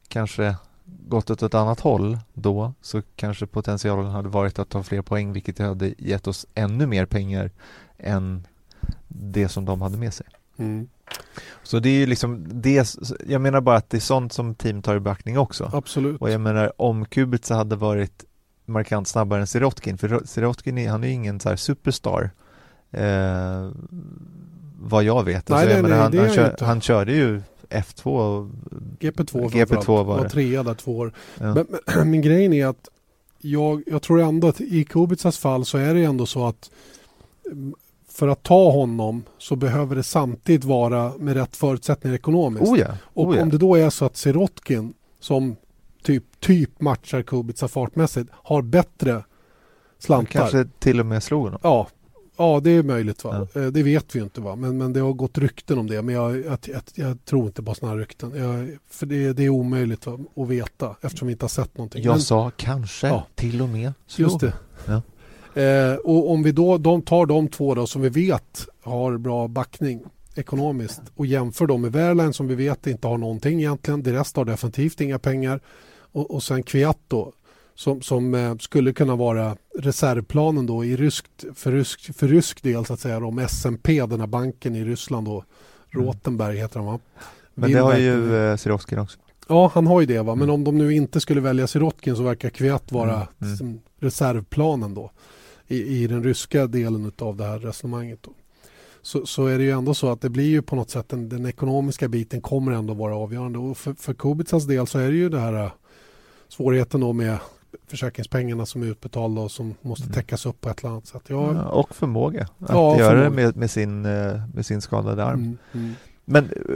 kanske gått åt ett annat håll då så kanske potentialen hade varit att ta fler poäng vilket hade gett oss ännu mer pengar än det som de hade med sig. Mm. Så det är ju liksom det, jag menar bara att det är sånt som team tar i beaktning också. Absolut. Och jag menar om Kubica hade varit markant snabbare än Sirotkin, för Sirotkin är, han är ju ingen så här superstar Eh, vad jag vet. Nej, alltså, nej, jag menar, nej, han, kör, körde ju F2 och, GP2 GP2 framförallt. var det. var trea där två år. ja. Men, men, min grejen är att jag, jag tror ändå att i Kubicas fall så är det ändå så att mm, för att ta honom så behöver det samtidigt vara med rätt förutsättningar ekonomiskt. Oh ja, Och oh ja. om det då är så att Sirotkin som typ, typ matchar Kubica fartmässigt har bättre slantar. Kanske till och med slog honom. Ja, ja, det är möjligt. Va? Eh, Det vet vi inte. Va? Men, men det har gått rykten om det. Men jag, jag, jag, jag tror inte på sådana här rykten. För det, det är omöjligt va? att veta eftersom vi inte har sett någonting. Jag Men- sa kanske Ja. till och med slog. Just det. Ja. Eh, och om vi då de tar de två då som vi vet har bra backning ekonomiskt och jämför dem med Wehrlein som vi vet inte har någonting egentligen. Det resten har definitivt inga pengar. Och, och sen Kviat då som, som eh, skulle kunna vara reservplanen då i ryskt, för, rysk, för rysk del så att säga om SMP, den här banken i Ryssland då. Rotenberg heter han va? Men det har ju eh, Sirotkin också. Ja, han har ju det. Va? Men Mm. om de nu inte skulle välja Sirotkin så verkar Kviat vara Mm, mm. reservplanen då i, i den ryska delen av det här resonemanget. Då. Så, så är det ju ändå så att det blir ju på något sätt den, den ekonomiska biten kommer ändå vara avgörande. Och för, för Kubicas del så är det ju det här äh, svårigheten då med försäkringspengarna som är utbetalda och som måste Mm. täckas upp på ett eller annat sätt. Ja, Ja, och förmåga att Ja, göra det förmåga. med, med, sin, eh, med sin skadade arm. mm, mm. Men eh,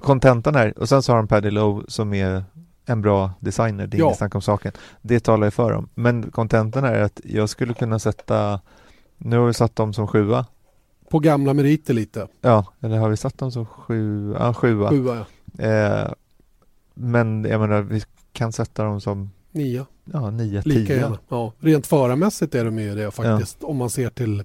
kontentan här, och sen så har han Paddy Lowe som är en bra designer, det är Ja. inget snack om saken. Det talar jag för dem. Men kontentan är att jag skulle kunna sätta, nu har vi satt dem som sjua. På gamla meriter lite. Ja, eller har vi satt dem som sju, ja, sjua? Sjua, ja. Eh, men jag menar, vi kan sätta dem som Nia. ja, nio, Lika tio. gärna. Ja. Rent förarmässigt är de ju det faktiskt. Om man ser till,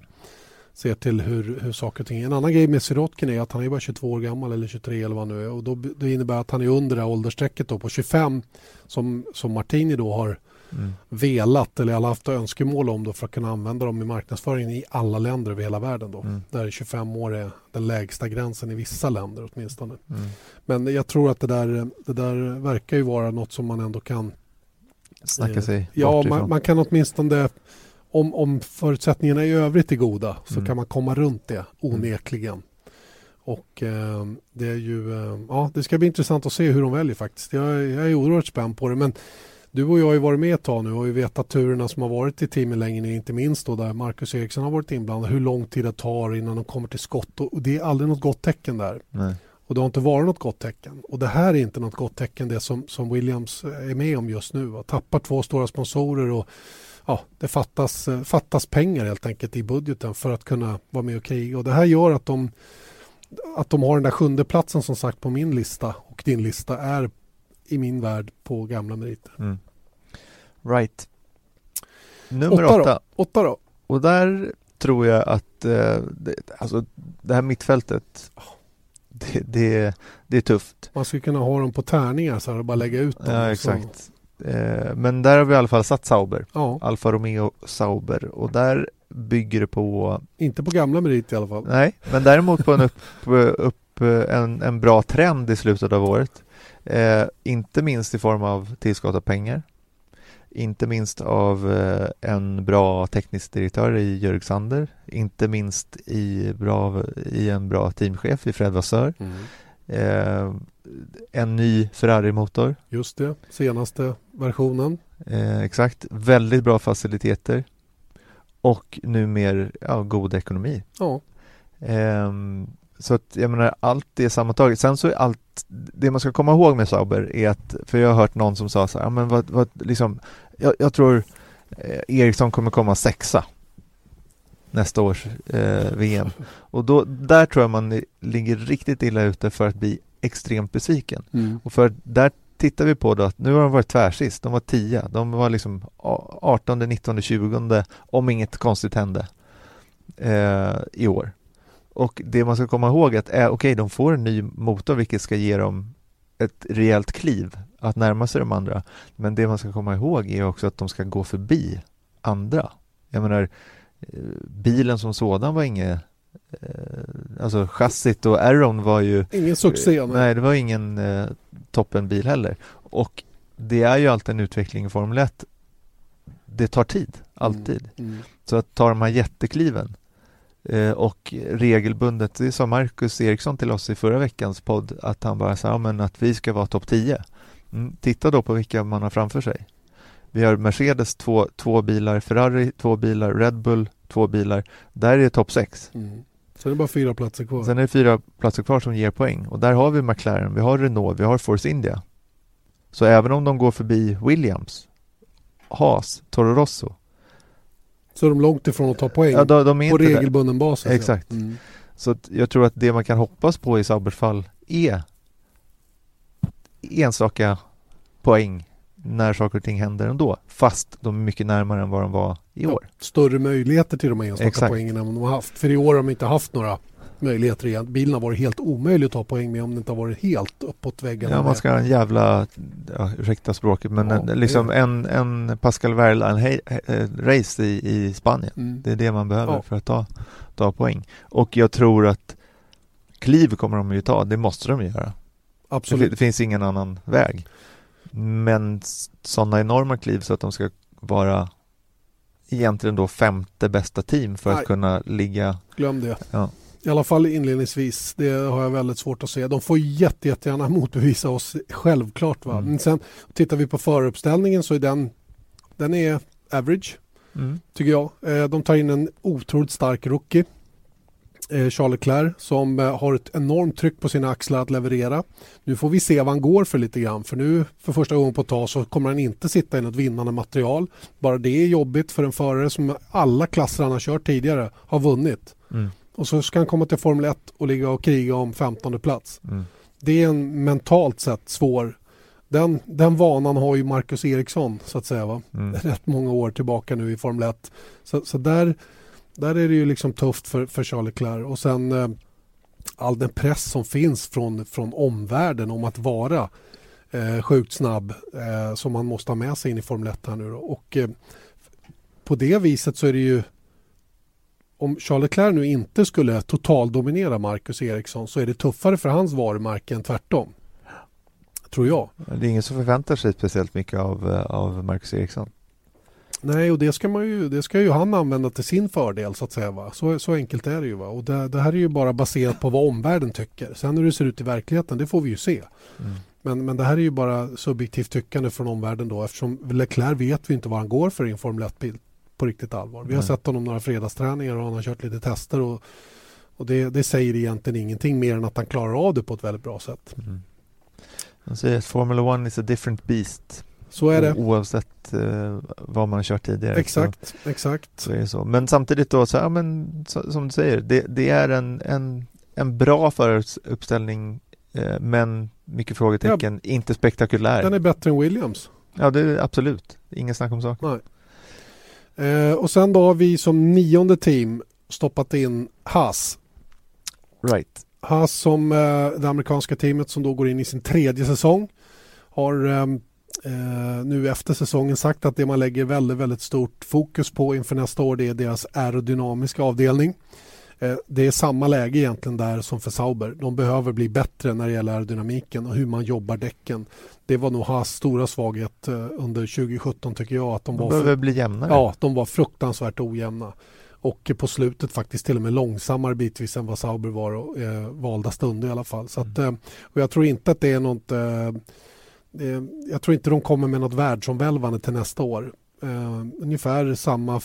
ser till hur, hur saker och ting En annan grej med Sirotkin är att han är bara 22 år gammal eller 23 eller vad nu är. Och då, det innebär att han är under det här åldersstrecket då på 25 som, som Martini då har Mm. velat eller alla haft önskemål om då för att kunna använda dem i marknadsföringen i alla länder över hela världen. Då. Mm. Där 25 år är den lägsta gränsen i vissa länder åtminstone. Mm. Men jag tror att det där, det där verkar ju vara något som man ändå kan Snacka Eh, sig Ja, bort man, man kan åtminstone om, om förutsättningarna i övrigt är goda så Mm. kan man komma runt det onekligen. Och eh, det är ju, eh, ja det ska bli intressant att se hur de väljer faktiskt. Jag, är- jag är oerhört spänd på det men du och jag har ju varit med ett tag nu och vi vetat turerna som har varit i teamen länge, inte minst då där Marcus Eriksson har varit inblandad, hur lång tid det tar innan de kommer till skott och, det är aldrig något gott tecken där. Nej. Och det har inte varit något gott tecken. Och det här är inte något gott tecken det som, som Williams är med om just nu. Va? Tappar två stora sponsorer och ja, det fattas, eh, fattas pengar helt enkelt i budgeten för att kunna vara med och kriga. Och det här gör att de, att de har den där sjunde platsen som sagt på min lista och din lista är i min värld på gamla meriter. Mm. Right. Nummer Åtta åtta. då? Åtta då? Och där tror jag att eh, det, alltså, det här mittfältet det, det, det är tufft. Man skulle kunna ha dem på tärningar så här och bara lägga ut dem. Ja, exakt. Eh, men där har vi i alla fall satt Sauber. Ja, Alfa Romeo Sauber och där bygger det på inte på gamla meriter i alla fall. Nej, men däremot på en, upp, upp, en, en bra trend i slutet av året. Eh, inte minst i form av tillskott av pengar. Inte minst av eh, en bra teknisk direktör i Jörg Sander. Inte minst i, bra, i en bra teamchef i Fred Vassör. Mm. Eh, en ny Ferrari-motor. Just det, senaste versionen. Eh, exakt. Väldigt bra faciliteter. Och numera ja, god ekonomi. Ja, Ehm, så att jag menar allt det sammantaget. Sen så är allt, det man ska komma ihåg med Sauber är att, för jag har hört någon som sa så här, "Ja, men vad, vad liksom, jag, jag tror eh, Eriksson kommer komma sexa nästa års eh, VM. Och då, där tror jag man ligger riktigt illa ute för att bli extremt besviken. Mm. Och för där tittar vi på då att nu har de varit tvärsist, de var 10, de var liksom a- 18, 19, 20 om inget konstigt hände eh, i år. Och det man ska komma ihåg är att eh, okej, de får en ny motor vilket ska ge dem ett rejält kliv att närma sig de andra. Men det man ska komma ihåg är också att de ska gå förbi andra. Jag menar, eh, bilen som sådan var inget eh, Alltså chassit och Aeron var ju Ingen succé. Nej, det var ingen eh, toppenbil heller. Och det är ju alltid en utveckling i Formel 1. Det tar tid, alltid. Mm. Så att ta de här jättekliven och regelbundet, det sa Marcus Eriksson till oss i förra veckans podd, att han bara sa men att vi ska vara topp 10. Mm, titta då på vilka man har framför sig. Vi har Mercedes två, två bilar, Ferrari två bilar, Red Bull två bilar. Där är det topp 6. Mm. Sen är det bara fyra platser kvar. Sen är det fyra platser kvar som ger poäng och där har vi McLaren, vi har Renault, vi har Force India. Så även om de går förbi Williams, Haas, Toro Rosso. Så är de långt ifrån att ta poäng Ja, de, de på inte där. regelbunden basis. ja. Exakt. Mm. Så jag tror att det man kan hoppas på i Saubers fall är enstaka poäng när saker och ting händer ändå. Fast de är mycket närmare än vad de var i år. Större möjligheter till de här enstaka Exakt. poängen än de har haft. För i år har de inte haft några möjligheter igen. Bilen har varit helt omöjlig att ta poäng med om det inte har varit helt uppåt väggarna. Ja, man ska ha en jävla, ja, ursäkta språket, men Ja, en, det- liksom en, en Pascal Wehrlein-race i, i Spanien. Mm. Det är det man behöver Ja. för att ta, ta poäng. Och jag tror att kliv kommer de ju ta, det måste de göra. Det, Absolut. det finns ingen annan väg. Men sådana enorma kliv så att de ska vara egentligen då femte bästa team för Nej. att kunna ligga Glöm det. Ja. I alla fall inledningsvis. Det har jag väldigt svårt att se. De får jätte, jättegärna motbevisa oss, självklart. Va? Mm. Men sen tittar vi på föruppställningen så är den, den är average, mm. tycker jag. Eh, De tar in en otroligt stark rookie. eh, Charles Leclerc som eh, har ett enormt tryck på sina axlar att leverera. Nu får vi se vad han går för lite grann för nu för första gången på ett tag så kommer han inte sitta i något vinnande material. Bara det är jobbigt för en förare som alla klasser han har kört tidigare har vunnit. Mm. Och så ska han komma till Formel 1 och ligga och kriga om 15 plats. Mm. Det är en mentalt sett svår den, den vanan har ju Marcus Eriksson så att säga. Va? Mm. Rätt många år tillbaka nu i Formel 1. Så, så där, där är det ju liksom tufft för, för Charles Leclerc. Och sen eh, all den press som finns från, från omvärlden om att vara eh, sjukt snabb eh, som man måste ha med sig in i Formel 1 här nu. Då. Och eh, på det viset så är det ju om Charles Leclerc nu inte skulle totaldominera Marcus Eriksson så är det tuffare för hans varumärke än tvärtom. Tror jag. Det är ingen som förväntar sig speciellt mycket av, eh, av Marcus Eriksson. Nej, och det ska, man ju, det ska ju han använda till sin fördel så att säga. Va? Så, så enkelt är det ju. Va? Och det, det här är ju bara baserat på vad omvärlden tycker. Sen hur det ser ut i verkligheten, det får vi ju se. Mm. Men, men det här är ju bara subjektivt tyckande från omvärlden då eftersom Leclerc vet vi inte vad han går för i en Formel 1-bil på riktigt allvar. Vi har sett honom några fredagsträningar och han har kört lite tester och, och det, det säger egentligen ingenting mer än att han klarar av det på ett väldigt bra sätt. Mm. De säger att Formula One is a different beast. Så är det. Oavsett eh, vad man har kört tidigare. Exakt, exakt. Så, så är det så. Men samtidigt då, så, ja, men, så, som du säger, det, det är en, en, en bra föruppställning eh, men mycket frågetecken, inte spektakulär. Den är bättre än Williams. Ja, det är absolut. Ingen snack om saken. Eh, och sen då har vi som nionde team stoppat in Haas. Right. Haas som eh, det amerikanska teamet som då går in i sin tredje säsong har eh, eh, nu efter säsongen sagt att det man lägger väldigt, väldigt stort fokus på inför nästa år det är deras aerodynamiska avdelning. Eh, det är samma läge egentligen där som för Sauber. De behöver bli bättre när det gäller aerodynamiken och hur man jobbar däcken. Det var nog Haas stora svaghet eh, under 2017 tycker jag att de, De var behöver bli jämnare. ja, de var fruktansvärt ojämna. Och på slutet faktiskt till och med långsammare bitvis än vad Sauber var och, eh, valda stunder i alla fall. Så att, eh, och jag tror inte att det är något eh, jag tror inte de kommer med något världsomvälvande till nästa år. Eh, ungefär samma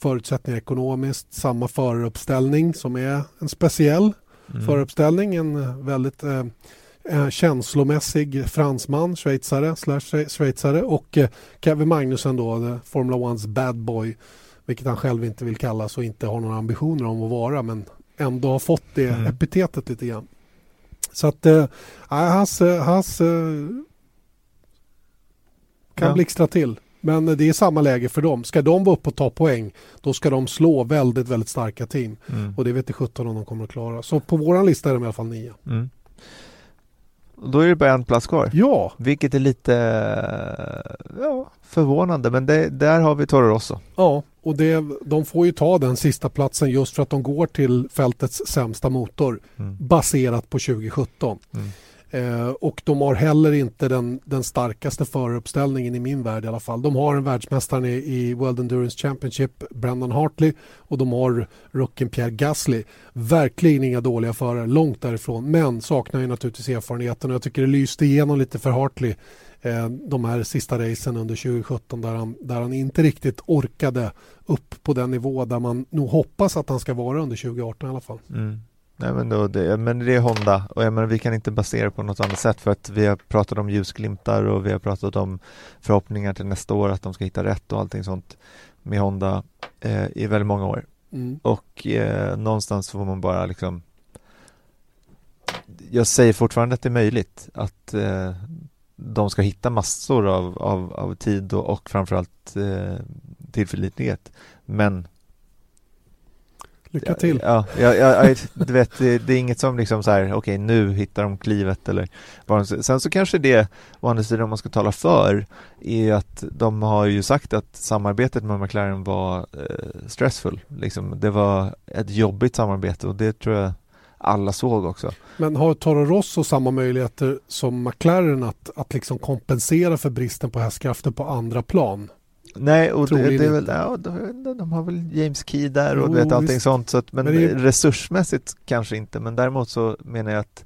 förutsättningar ekonomiskt, samma föruppställning som är en speciell Mm. föruppställning. En väldigt eh, eh, känslomässig fransman, schweizare, slash schweizare och eh, Kevin Magnussen då, the Formula Ones bad boy, vilket han själv inte vill kallas och inte har några ambitioner om att vara men ändå har fått det Mm. epitetet lite grann. Så att eh, hans, eh, hans eh, kan Ja. blixtra till. Men det är samma läge för dem. Ska de vara uppe och ta poäng då ska de slå väldigt, väldigt starka team. Mm. Och det vet jag 17 om de kommer att klara. Så på våran lista är de i alla fall nio. Mm. Då är det bara en plats kvar. Ja, Vilket är lite eh, ja, förvånande, men det, där har vi Toro Rosso. ja. och det, de får ju ta den sista platsen just för att de går till fältets sämsta motor Mm. baserat på 2017. Mm. Eh, och de har heller inte den, den starkaste föruppställningen i min värld i alla fall. De har en världsmästare i, i World Endurance Championship, Brendan Hartley och de har rookien Pierre Gasly. Verkligen inga dåliga förare, långt därifrån. Men saknar ju naturligtvis erfarenheten och jag tycker det lyste igenom lite för Hartley eh, de här sista racen under 2017 där han, där han inte riktigt orkade upp på den nivå där man nog hoppas att han ska vara under 2018 i alla fall. Mm. Nej men, då, det, men det är Honda och jag menar, vi kan inte basera på något annat sätt för att vi har pratat om ljusglimtar och vi har pratat om förhoppningar till nästa år att de ska hitta rätt och allting sånt med Honda eh, i väldigt många år. Mm. Och eh, någonstans får man bara liksom Jag säger fortfarande att det är möjligt att eh, de ska hitta massor av, av, av tid och, och framförallt eh, tillförlitlighet. Men Lycka till! Ja, ja, ja, du vet, det, det, är inget som liksom så här, okej okay, nu hittar de klivet eller vad Sen så kanske det, å andra sidan om man ska tala för, är att de har ju sagt att samarbetet med McLaren var eh, stressful. Liksom, det var ett jobbigt samarbete och det tror jag alla såg också. Men har Toro Rosso samma möjligheter som McLaren att, att liksom kompensera för bristen på hästkrafter på andra plan? Nej, och det, det, är väl, ja, de, de, har väl James Key där och jo, vet, allting visst. sånt. Så att, men, men det... resursmässigt kanske inte, men däremot så menar jag att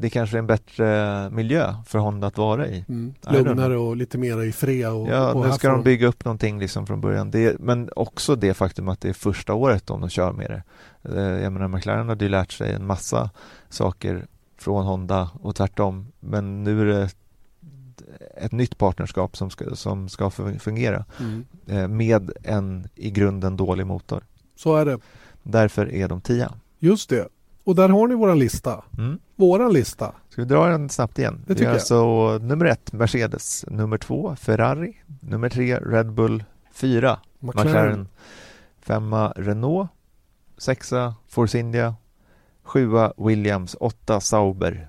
det kanske är en bättre miljö för Honda att vara i. Mm. Lugnare och lite mer i fred. Och, ja, och nu ska de bygga upp någonting liksom från början. Det, men också det faktum att det är första året om de kör med det. Eh, jag menar, McLaren hade ju lärt sig en massa saker från Honda och tvärtom. Men nu är det ett nytt partnerskap som ska, som ska fungera mm. Eh, med en i grunden dålig motor. Så är det. Därför är de tia. Just det. Och där har ni våran lista. Mm. Våran lista. Ska vi dra den snabbt igen? Det tycker är alltså nummer ett Mercedes, nummer två Ferrari, nummer tre Red Bull, fyra McLaren, McLaren femma Renault, sexa Force India, sjua Williams, åtta Sauber,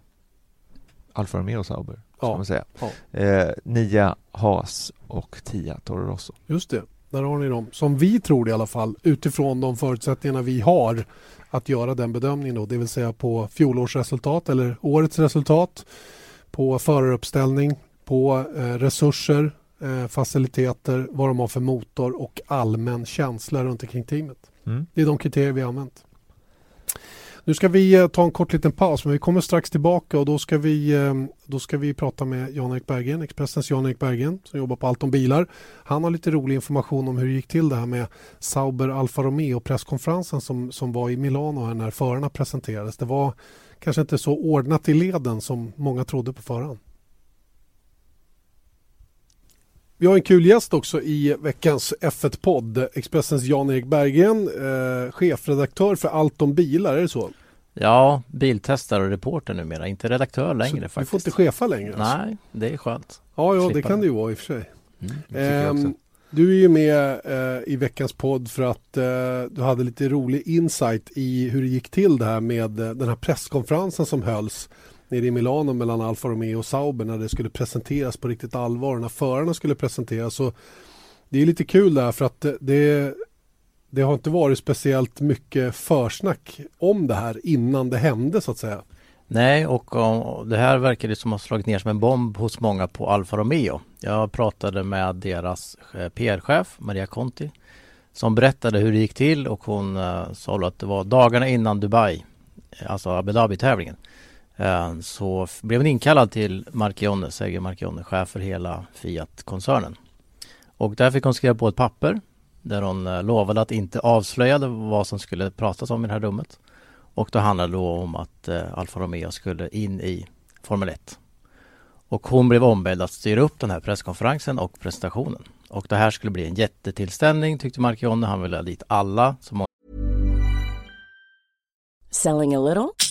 Alfa Romeo Sauber, ska man säga. Ja. Eh, nia Haas och tia Toro Rosso. Just det, där har ni dem. Som vi tror i alla fall utifrån de förutsättningarna vi har att göra den bedömningen då, det vill säga på fjolårsresultat eller årets resultat, på föraruppställning, på eh, resurser, eh, faciliteter, vad de har för motor och allmän känsla runt omkring teamet. Mm. Det är de kriterier vi har använt. Nu ska vi eh, ta en kort liten paus men vi kommer strax tillbaka och då ska vi, eh, då ska vi prata med Jan-Erik Bergen, Expressens Jan-Erik Bergen som jobbar på Allt om bilar. Han har lite rolig information om hur det gick till det här med Sauber Alfa Romeo presskonferensen som, som var i Milano här när förarna presenterades. Det var kanske inte så ordnat i leden som många trodde på förhand. Vi har en kul gäst också i veckans F1-podd. Expressens Jan-Erik Berggren, eh, chefredaktör för Allt om bilar, är det så? Ja, biltestare och reporter numera, inte redaktör längre så faktiskt. Du får inte chefa längre? Alltså. Nej, det är skönt. Ja, ja det kan det ju vara i och för sig. Mm, eh, du är ju med eh, i veckans podd för att eh, du hade lite rolig insight i hur det gick till det här med eh, den här presskonferensen som hölls nere i Milano mellan Alfa Romeo och Sauber när det skulle presenteras på riktigt allvar. När förarna skulle presenteras. Så det är lite kul där för att det, det har inte varit speciellt mycket försnack om det här innan det hände så att säga. Nej, och, det här verkar det som har slagit ner som en bomb hos många på Alfa Romeo. Jag pratade med deras eh, PR-chef Maria Conti som berättade hur det gick till och hon eh, sa att det var dagarna innan Dubai, eh, alltså Abu Dhabi-tävlingen. Eh, så blev hon inkallad till Marchione, Sergio Marchione, chef för hela Fiat-koncernen. Och där fick hon skriva på ett papper där hon eh, lovade att inte avslöja vad som skulle pratas om i det här rummet. Och då handlade det om att eh, Alfa Romeo skulle in i Formel 1. Och hon blev ombedd att styra upp den här presskonferensen och presentationen. Och det här skulle bli en jättetillställning tyckte Marchione. Han ville ha dit alla. Som... Selling a little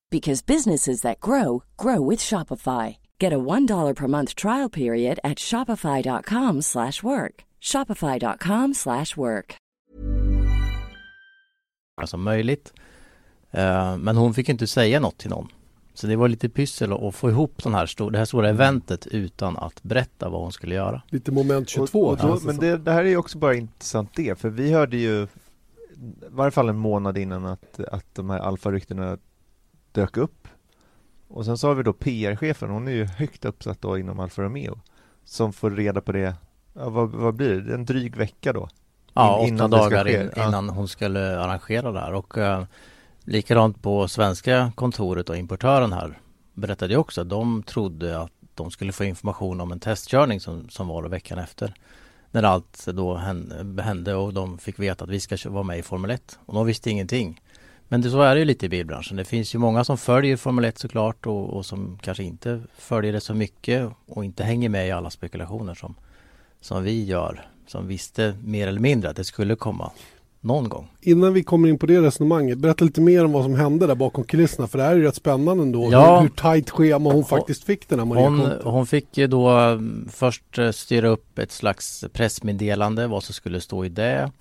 Because businesses that grow grow with Shopify. Get a $1 per month trial period at shopify.com slash work. Shopify.com slash work. Som möjligt. Eh, Men hon fick inte säga något till någon. Så det var lite pyssel att få ihop den här stor, det här stora eventet utan att berätta vad hon skulle göra. Lite moment 22. Och, och då, men det, det här är ju också bara intressant det, för vi hörde ju i varje fall en månad innan att, att de här alfaryktena dök upp. Och sen så har vi då PR-chefen, hon är ju högt uppsatt då inom Alfa Romeo, som får reda på det, ja, vad, vad blir det, en dryg vecka då? Ja, In- åtta dagar in, Ja. innan hon skulle arrangera det här och eh, likadant på svenska kontoret och importören här berättade ju också att de trodde att de skulle få information om en testkörning som, som var veckan efter. När allt då hände, och de fick veta att vi ska vara med i Formel 1 och de visste ingenting. Men det, så är det ju lite i bilbranschen. Det finns ju många som följer Formel 1 såklart och, och som kanske inte följer det så mycket och inte hänger med i alla spekulationer som, som vi gör. Som visste mer eller mindre att det skulle komma någon gång. Innan vi kommer in på det resonemanget, berätta lite mer om vad som hände där bakom kulisserna. För det här är ju rätt spännande ändå. Ja. Hur, hur tajt schema hon faktiskt fick den här Maria Hon, Conte. hon fick ju då mm, först eh, styra upp ett slags pressmeddelande vad som skulle stå i det.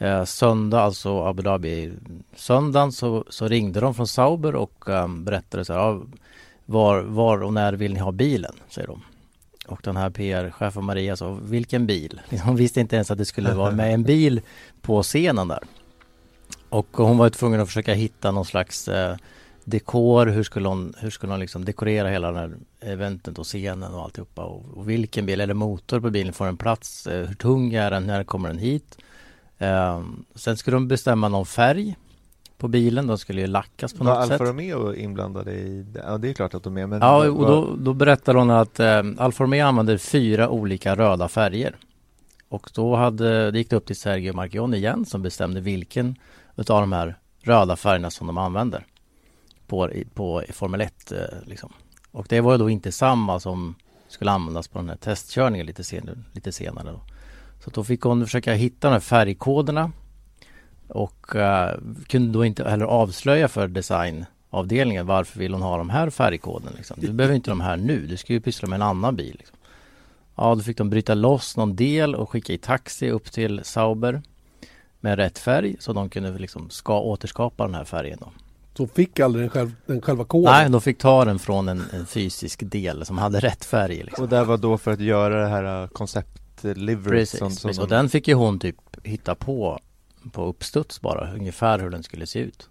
Eh, söndag, alltså Abu Dhabi, söndagen så, så ringde de från Sauber och um, berättade så här, ja, var, var och när vill ni ha bilen? säger de. Och den här PR-chefen Maria sa, vilken bil? Hon visste inte ens att det skulle vara med en bil på scenen där. Och hon var tvungen att försöka hitta någon slags eh, dekor, hur skulle hon, hur skulle hon liksom dekorera hela den här eventet och scenen och alltihopa och, och vilken bil, eller motor på bilen får en plats, eh, hur tung är den, när kommer den hit? Eh, sen skulle de bestämma någon färg på bilen, de skulle ju lackas på Var något Alfa sätt. Romeo inblandade i det? Ja, det är klart att de är, men Ja, och då, då berättar hon att eh, Alfa Romeo använder fyra olika röda färger. Och då hade, det gick det upp till Sergio Marchionne igen som bestämde vilken utav de här röda färgerna som de använder på, på i Formel 1 eh, liksom. Och det var ju då inte samma som skulle användas på den här testkörningen lite senare, lite senare då. Så då fick hon försöka hitta de här färgkoderna och eh, kunde då inte heller avslöja för designavdelningen varför vill hon ha de här färgkoderna liksom. Du behöver inte de här nu, du ska ju pyssla med en annan bil liksom. Ja, då fick de bryta loss någon del och skicka i taxi upp till Sauber med rätt färg så de kunde liksom ska återskapa den här färgen då. Så fick aldrig den, själv, den själva koden. Nej, de fick ta den från en, en fysisk del som hade rätt färg liksom. Och det var då för att göra det här uh, koncept-livery Precis, som, som precis. och de- den fick ju hon typ hitta på på uppstuds bara, ungefär hur den skulle se ut.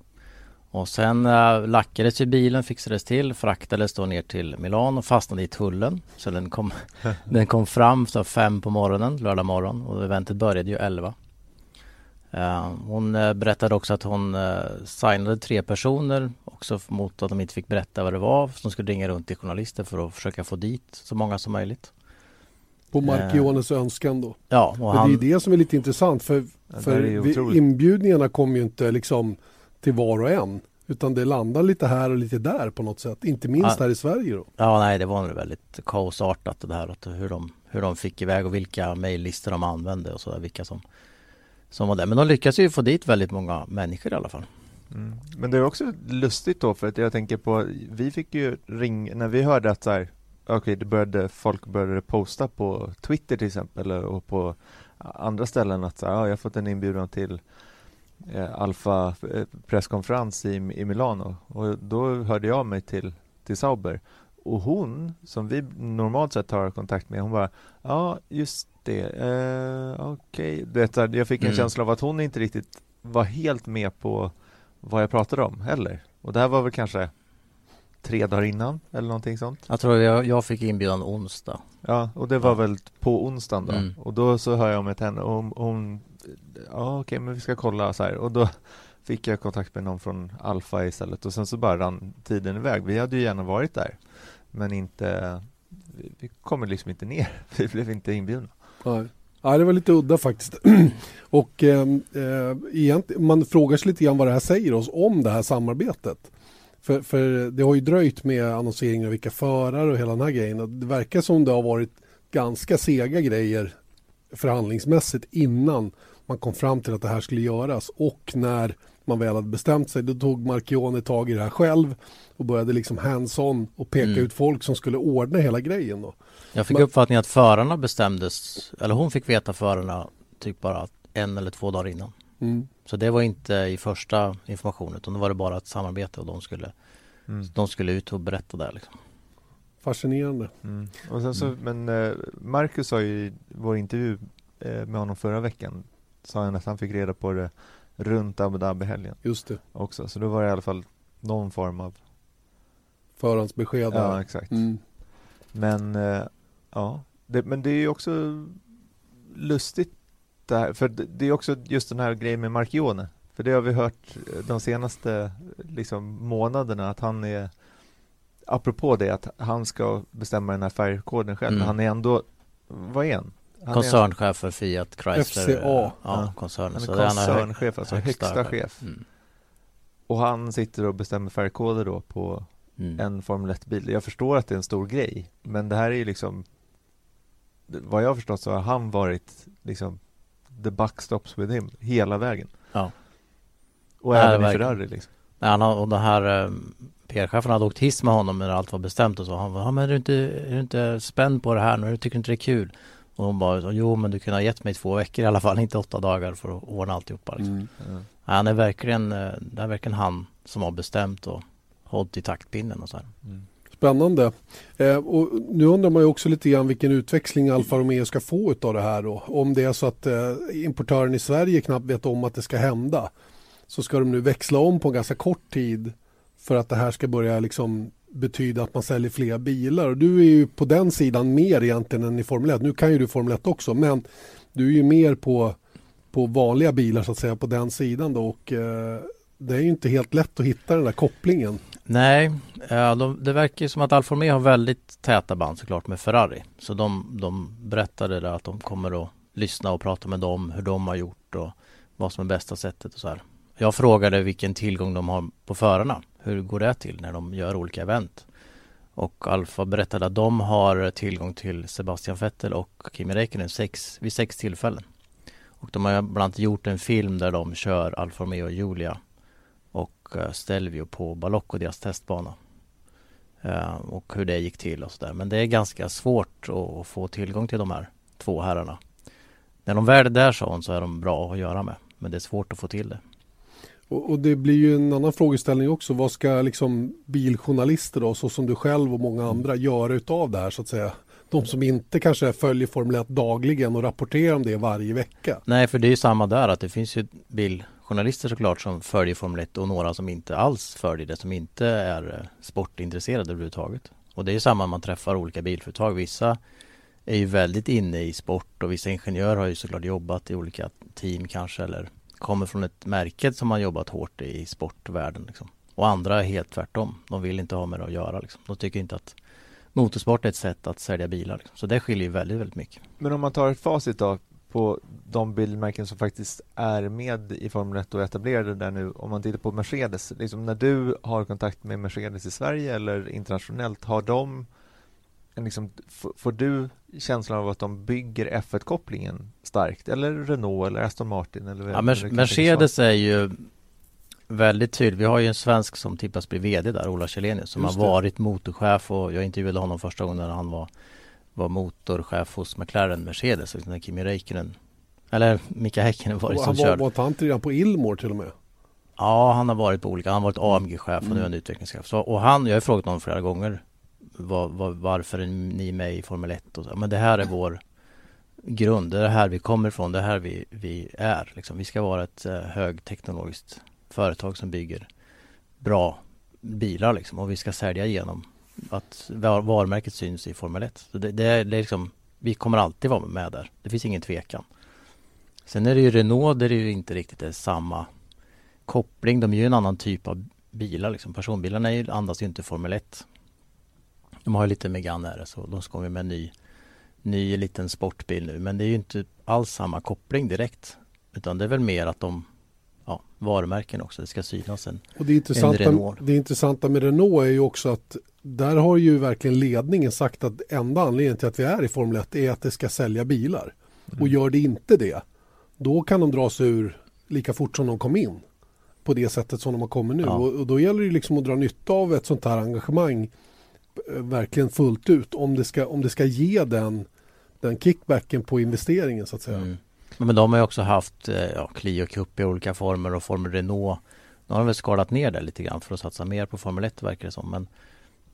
Och sen äh, lackades ju bilen, fixades till, fraktades då ner till Milano och fastnade i tullen. Så den kom, den kom fram så fem på morgonen, lördag morgon och eventet började ju elva. Eh, hon eh, berättade också att hon uh, signade tre personer också mot att de inte fick berätta vad det var. Som skulle ringa runt till journalister för att försöka få dit så många som möjligt. På Marchiones önskan då. Ja, och Men han, det är det som är lite intressant för, för vi, inbjudningarna kommer ju inte liksom till var och en. Utan det landar lite här och lite där på något sätt. Inte minst Ja. här i Sverige då. Ja, nej, det var nog väldigt kaosartat det här. Att hur, de, hur de fick iväg och vilka mejllistor de använde och sådär. Vilka som, som var där. Men de lyckades ju få dit väldigt många människor i alla fall. Mm. Men det är också lustigt då för att jag tänker på, vi fick ju ring, när vi hörde att så här, okej det började, folk började posta på Twitter till exempel och på andra ställen att så ja, jag har fått en inbjudan till eh, Alfa eh, presskonferens i, i Milano och då hörde jag mig till, till Sauber och hon som vi normalt sett har kontakt med hon bara ja just det, eh, okej här, jag fick en Mm. känsla av att hon inte riktigt var helt med på vad jag pratade om heller. Och det här var väl kanske tre dagar innan eller någonting sånt. Jag tror jag, jag fick inbjudan onsdag. Ja, och det var Ja. väl på onsdagen då. Mm. Och då så hör jag med henne och hon, hon ja okej men vi ska kolla så här. Och då fick jag kontakt med någon från Alfa istället och sen så bara rann tiden iväg. Vi hade ju gärna varit där men inte, vi, vi kommer liksom inte ner. Vi blev inte inbjudna. Nej. Ja, det var lite udda faktiskt. och eh, eh, egent, man frågar sig lite grann vad det här säger oss om det här samarbetet. För, för det har ju dröjt med annonseringen av vilka förare och hela den här grejen. Det verkar som det har varit ganska sega grejer förhandlingsmässigt innan man kom fram till att det här skulle göras och när man väl hade bestämt sig, då tog Marchione tag i det här själv och började liksom hands-on och peka Mm. ut folk som skulle ordna hela grejen. Då. Jag fick Men- uppfattningen att förarna bestämdes, eller hon fick veta förarna typ bara en eller två dagar innan. Mm. Så det var inte i första informationen utan då var det bara ett samarbete och de skulle, Mm. de skulle ut och berätta det liksom. Fascinerande. Mm. Och sen så, Mm. Men eh, Marcus sa ju i vår intervju eh, med honom förra veckan sa han att han fick reda på det runt Abu Dhabi-helgen Just det, också. Så då var det i alla fall någon form av förhandsbesked. Ja, där. exakt. Mm. Men eh, ja, det, men det är ju också lustigt det här, för det, är också just den här grejen med Marchione. För det har vi hört eh, de senaste liksom, månaderna att han är apropå det att han ska bestämma den här färgkoden själv. Mm. Han är ändå, vad är han? han är, Koncernchef för Fiat Chrysler. FCA. Ja, Ja. koncernen. Han är koncernchef, alltså högsta chef. Mm. Och han sitter och bestämmer färgkoder då på Mm. en Formel 1-bil. Jag förstår att det är en stor grej, men det här är ju liksom vad jag har förstått så har han varit liksom the buck stops with him hela vägen. Ja. Och Nej, även i verkligen. Ferrari liksom. Nej, han har, och den här eh, PR-chefen hade åkt hiss med honom när allt var bestämt och så. Han bara, ja, men är du inte, är du inte spänd på det här nu? Tycker du inte det är kul? Och hon bara, jo men du kunde ha gett mig två veckor i alla fall, inte åtta dagar för att ordna alltihopa. Liksom. Mm. Ja. Nej, Han är verkligen, eh, det är verkligen han som har bestämt och hållit i taktpinnen och så här. Mm. Spännande. Eh, och nu undrar man ju också lite grann vilken utväxling Alfa Romeo ska få av det här. Då. Om det är så att eh, importören i Sverige knappt vet om att det ska hända så ska de nu växla om på en ganska kort tid för att det här ska börja liksom betyda att man säljer fler bilar. Och du är ju på den sidan mer egentligen än i Formel 1. Nu kan ju du Formel 1 också men du är ju mer på, på vanliga bilar så att säga på den sidan då och eh, det är ju inte helt lätt att hitta den där kopplingen. Nej, de, det verkar ju som att Alfa Romeo har väldigt täta band såklart med Ferrari. Så de, de berättade där att de kommer att lyssna och prata med dem, hur de har gjort och vad som är bästa sättet och så här. Jag frågade vilken tillgång de har på förarna. Hur går det till när de gör olika event? Och Alfa berättade att de har tillgång till Sebastian Vettel och Kimi Räikkönen sex, vid sex tillfällen. Och de har bland annat gjort en film där de kör Alfa Romeo och Julia och eh, Stelvio på Balocco, deras testbana. Eh, och hur det gick till och sådär. Men det är ganska svårt att, få tillgång till de här två herrarna. När de väl är där sa hon så är de bra att göra med. Men det är svårt att få till det. Och, och det blir ju en annan frågeställning också. Vad ska liksom biljournalister då, så som du själv och många andra, göra utav det här så att säga? De som inte kanske följer Formel 1 dagligen och rapporterar om det varje vecka. Nej, för det är ju samma där att det finns ju journalister såklart som följer Formel 1 och några som inte alls följer det, som inte är eh, sportintresserade överhuvudtaget. Och det är ju samma när man träffar olika bilföretag. Vissa är ju väldigt inne i sport och vissa ingenjörer har ju såklart jobbat i olika team kanske eller kommer från ett märke som har jobbat hårt i sportvärlden. Liksom. Och andra är helt tvärtom. De vill inte ha med det att göra. Liksom. De tycker inte att motorsport är ett sätt att sälja bilar. Liksom. Så det skiljer ju väldigt, väldigt mycket. Men om man tar ett facit då på de bilmärken som faktiskt är med i Formel 1 och etablerade där nu. Om man tittar på Mercedes, liksom när du har kontakt med Mercedes i Sverige eller internationellt, har de en liksom, får du känslan av att de bygger F1-kopplingen starkt? Eller Renault eller Aston Martin? Eller, Ja, Mer- Mercedes är ju väldigt tydlig. Vi har ju en svensk som tippas bli VD där, Ola Källenius, som Just har det. varit motorchef och jag intervjuade honom första gången när han var, var motorchef hos McLaren Mercedes, liksom när Kimi Räikkönen eller Mika Häkkinen var det Och som körde. var inte han redan på Ilmor till och med? Ja, han har varit på olika, han har varit AMG-chef och nu är han utvecklingschef. Så, och han, jag har frågat honom flera gånger var, var, varför är ni med i Formel 1 och så. Men det här är vår grund, det är det här vi kommer ifrån, det är här vi, vi är. Liksom. Vi ska vara ett eh, högteknologiskt företag som bygger bra bilar liksom. och vi ska sälja igenom att varumärket syns i Formel 1. Så det, det, är, det är liksom, vi kommer alltid vara med där. Det finns ingen tvekan. Sen är det ju Renault där det ju inte riktigt är samma koppling. De är ju en annan typ av bilar liksom. Personbilarna är ju, andas ju inte Formel 1. De har ju lite Megane RS och de ska med en ny, ny liten sportbil nu. Men det är ju inte alls samma koppling direkt. Utan det är väl mer att de, ja, varumärken också. Det ska synas en, Och det, intressanta, Renault. det intressanta med Renault är ju också att där har ju verkligen ledningen sagt att enda anledningen till att vi är i Formel 1 är att det ska sälja bilar. Och gör det inte det, då kan de dra sig ur lika fort som de kom in. På på det sättet som de har kommit nu. Ja. Och, och då gäller det liksom att dra nytta av ett sånt här engagemang eh, verkligen fullt ut om det ska, om det ska ge den, den kickbacken på investeringen så att säga. Mm. Men de har ju också haft eh, ja, Clio Cup i olika former och Formel Renault. Nu har de väl skalat ner det lite grann för att satsa mer på Formel 1 verkar det som. Men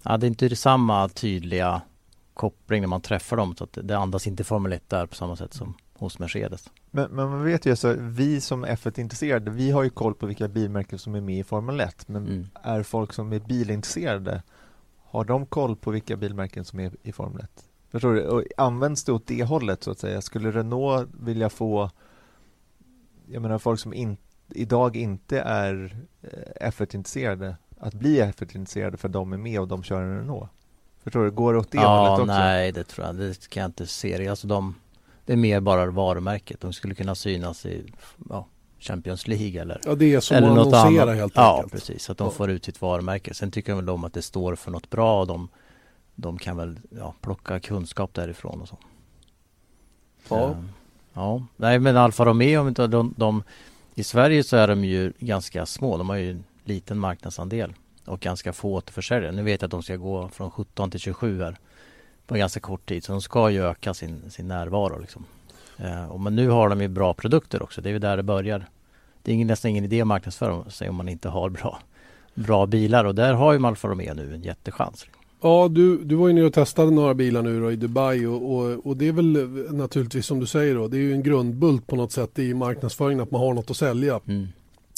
ja, det är inte samma tydliga koppling när man träffar dem så att det andas inte Formel 1 där på samma sätt som hos Mercedes. Men, men man vet ju alltså, vi som F1-intresserade, vi har ju koll på vilka bilmärken som är med i Formel 1. Men Mm. är folk som är bilintresserade, har de koll på vilka bilmärken som är i Formel 1? Förstår du? Och används det åt det hållet så att säga? Skulle Renault vilja få, jag menar folk som in, idag inte är eh, F1-intresserade, att bli F1-intresserade för de är med och de kör en Renault? Förstår du? Går det åt det ja, hållet också? nej det tror jag, det kan jag inte se. det. Alltså de, det är mer bara varumärket. De skulle kunna synas i ja, Champions League eller Ja, det är som eller att något annonsera annat. helt ja, enkelt. precis. Så att de Ja. får ut sitt varumärke. Sen tycker jag väl om att det står för något bra och de, de kan väl ja, plocka kunskap därifrån och så. Ja. Eh, ja. Nej men Alfa Romeo, om inte de, de, i Sverige så är de ju ganska små. De har ju en liten marknadsandel och ganska få återförsäljare. Nu vet jag att de ska gå från 17 till 27 här på ganska kort tid. Så de ska ju öka sin, sin närvaro liksom. Eh, och men nu har de ju bra produkter också. Det är ju där det börjar. Det är ingen, nästan ingen idé att marknadsföra sig om man inte har bra, bra bilar och där har ju Alfa Romeo nu en jättechans. Ja, du, du var ju nere och testade några bilar nu då i Dubai och, och, och det är väl naturligtvis som du säger då, det är ju en grundbult på något sätt i marknadsföringen att man har något att sälja Mm.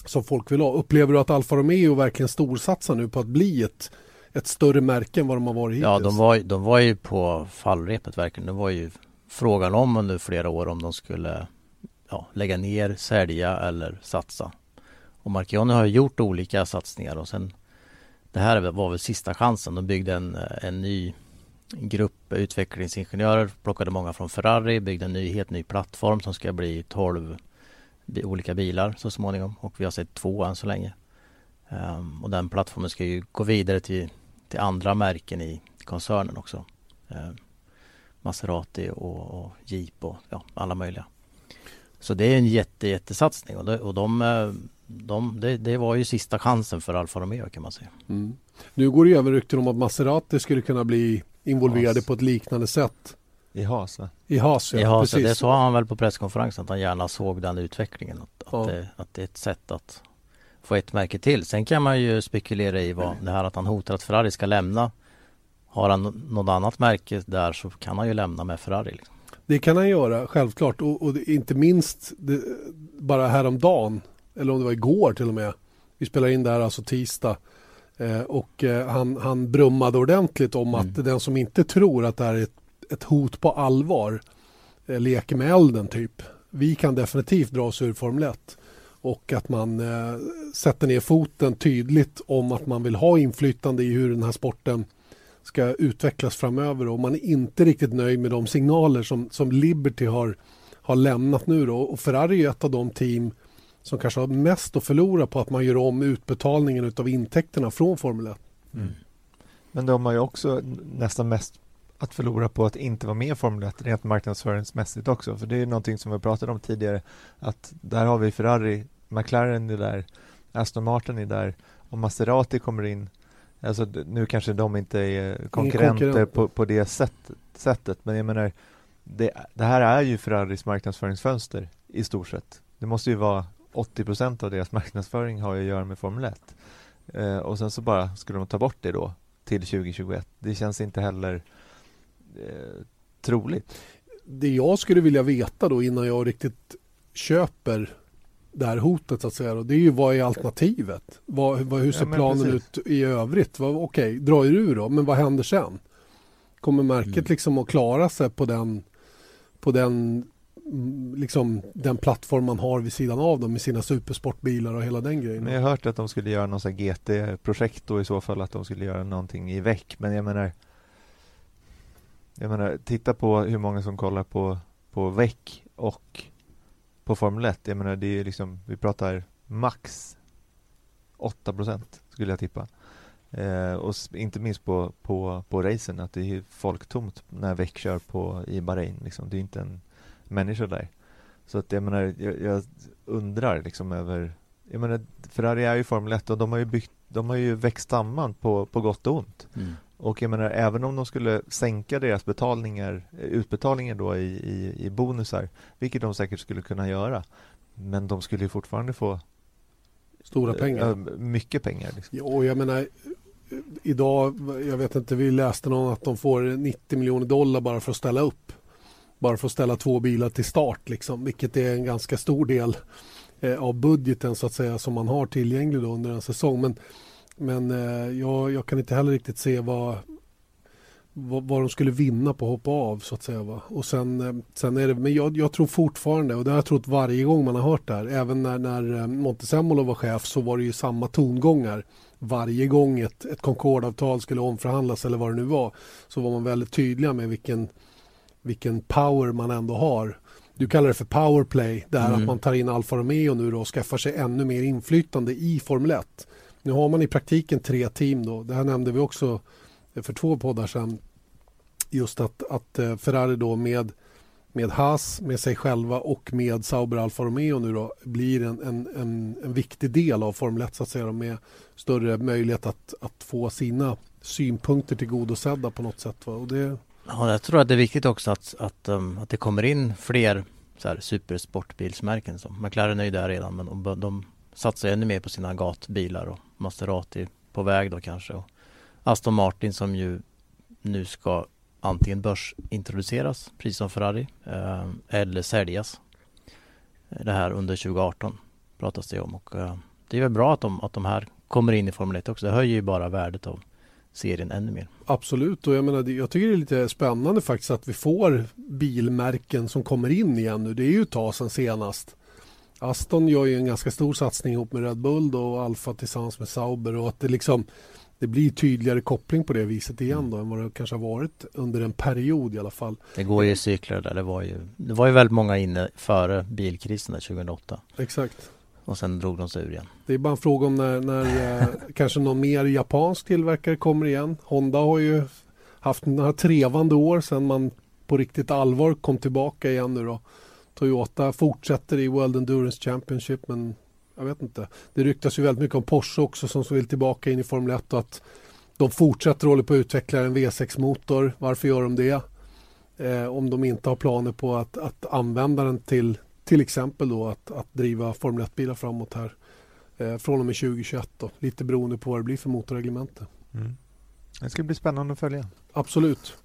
som folk vill ha. Upplever du att Alfa Romeo verkligen storsatsar nu på att bli ett, ett större märke än vad de har varit hittills? Ja, de var, de var ju på fallrepet verkligen. Det var ju frågan om under flera år om de skulle ja, lägga ner, sälja eller satsa. Och Marchionni har ju gjort olika satsningar och sen det här var väl sista chansen. De byggde en, eh, en ny grupp utvecklingsingenjörer, plockade många från Ferrari, byggde en ny, helt ny plattform som ska bli 12 olika bilar så småningom och vi har sett två än så länge. Um, och den plattformen ska ju gå vidare till, till andra märken i koncernen också. Um, Maserati och, och Jeep och ja, alla möjliga. Så det är en jätte, jättesatsning och, det, och de, eh, de, det, det var ju sista chansen för Alfa Romeo kan man säga. Mm. Nu går det ju även rykten om att Maserati skulle kunna bli involverade Haas. på ett liknande sätt I Haas va? i Haas. Ja, precis. det sa han väl på presskonferensen att han gärna såg den utvecklingen. Att, Ja. att, det, att det är ett sätt att få ett märke till. Sen kan man ju spekulera i vad det här att han hotar att Ferrari ska lämna. Har han något annat märke där så kan han ju lämna med Ferrari. Liksom. Det kan han göra, självklart. Och, och inte minst det, bara häromdagen, eller om det var igår till och med. Vi spelar in det här alltså tisdag. Eh, och eh, han, han brummade ordentligt om Mm. att den som inte tror att det här är ett, ett hot på allvar eh, leker med elden typ. Vi kan definitivt dra oss ur Formel 1. Och att man sätter ner foten tydligt om att man vill ha inflytande i hur den här sporten ska utvecklas framöver och man är inte riktigt nöjd med de signaler som, som Liberty har, har lämnat nu. Då. Och Ferrari är ett av de team som kanske har mest att förlora på att man gör om utbetalningen av intäkterna från Formel 1. Men de har ju också nästan mest att förlora på att inte vara med i Formel 1 rent marknadsföringsmässigt också. För det är någonting som vi pratade om tidigare att där har vi Ferrari, McLaren är där, Aston Martin är där och Maserati kommer in. Alltså nu kanske de inte är konkurrenter konkurrent. på, på det sätt, sättet men jag menar det, det här är ju Ferraris marknadsföringsfönster i stort sett. Det måste ju vara 80% av deras marknadsföring har ju att göra med Formel 1. Eh, och sen så bara skulle de ta bort det då till 2021. Det känns inte heller eh, troligt. Det jag skulle vilja veta då innan jag riktigt köper det här hotet så att säga. Det är ju vad är alternativet? Vad, vad, hur Ja, ser men planen precis. ut i övrigt? Okej, dra er ur då, men vad händer sen? Kommer märket Mm. liksom att klara sig på den, på den, Mm, liksom, den plattform man har vid sidan av dem med sina supersportbilar och hela den grejen? Men jag har hört att de skulle göra någon GT-projekt då i så fall att de skulle göra någonting i veck. Men jag menar Jag menar, titta på hur många som kollar på, på veck och på Formel 1. Jag menar, det är liksom, vi pratar max 8% skulle jag tippa. Eh, och inte minst på, på, på racen, att det är folktomt när veck kör på, i Bahrain. Liksom. Det är inte en människa där. Så att jag menar, jag, jag undrar liksom över jag menar, Ferrari är ju Formel 1 och de har ju, byggt, de har ju växt samman på, på gott och ont. Mm. Och jag menar, även om de skulle sänka deras betalningar, utbetalningar då i, i, i bonusar, vilket de säkert skulle kunna göra, men de skulle ju fortfarande få Stora pengar. äh, mycket pengar. Liksom. Jo, jag menar idag, jag vet inte, vi läste någon att de får 90 miljoner dollar bara för att ställa upp. Bara för att ställa två bilar till start, liksom, vilket är en ganska stor del eh, av budgeten så att säga som man har tillgänglig då under en säsong. Men, men eh, jag, jag kan inte heller riktigt se vad, vad, vad de skulle vinna på att hoppa av så att säga. Va? Och sen, eh, sen är det, men jag, jag tror fortfarande, och det har jag trott varje gång man har hört det här, även när, när eh, Montezemolo var chef så var det ju samma tongångar. Varje gång ett, ett Concordavtal skulle omförhandlas eller vad det nu var så var man väldigt tydliga med vilken, vilken power man ändå har. Du kallar det för powerplay, det här Mm. att man tar in Alfa Romeo nu då och skaffar sig ännu mer inflytande i Formel 1. Nu har man i praktiken tre team då. Det här nämnde vi också för två poddar sedan. Just att, att eh, Ferrari då med, med Haas, med sig själva och med Sauber Alfa Romeo nu då blir en, en, en, en viktig del av Formel 1 så att säga med större möjlighet att, att få sina synpunkter tillgodosedda på något sätt. Va? Och det, Ja, jag tror att det är viktigt också att, att, um, att det kommer in fler så här, supersportbilsmärken. Som McLaren är ju där redan men de, de satsar ännu mer på sina gatbilar och Maserati på väg då kanske. Och Aston Martin som ju nu ska antingen börsintroduceras, precis som Ferrari, eh, eller säljas. Eh, det här under 2018 pratas det om och eh, det är väl bra att de, att de här kommer in i Formel 1 också. Det höjer ju bara värdet av serien ännu mer. Absolut och jag menar jag tycker det är lite spännande faktiskt att vi får bilmärken som kommer in igen nu. Det är ju ett tag sedan senast. Aston gör ju en ganska stor satsning ihop med Red Bull då, och Alfa tillsammans med Sauber och att det liksom det blir tydligare koppling på det viset igen då än vad det kanske har varit under en period i alla fall. Det går ju i cykler där. Det var ju, det var ju väldigt många inne före bilkrisen där 2008 Exakt. Och sen drog de sig ur igen. Det är bara en fråga om när, när eh, kanske någon mer japansk tillverkare kommer igen. Honda har ju haft några trevande år sedan man på riktigt allvar kom tillbaka igen nu då. Toyota fortsätter i World Endurance Championship men jag vet inte. Det ryktas ju väldigt mycket om Porsche också som vill tillbaka in i Formel 1 och att de fortsätter hålla på att utveckla en V6-motor. Varför gör de det? Eh, om de inte har planer på att, att använda den till till exempel då att, att driva Formel 1-bilar framåt här eh, från och med 2021 då. Lite beroende på vad det blir för motorreglemente. Mm. Det ska bli spännande att följa. Absolut.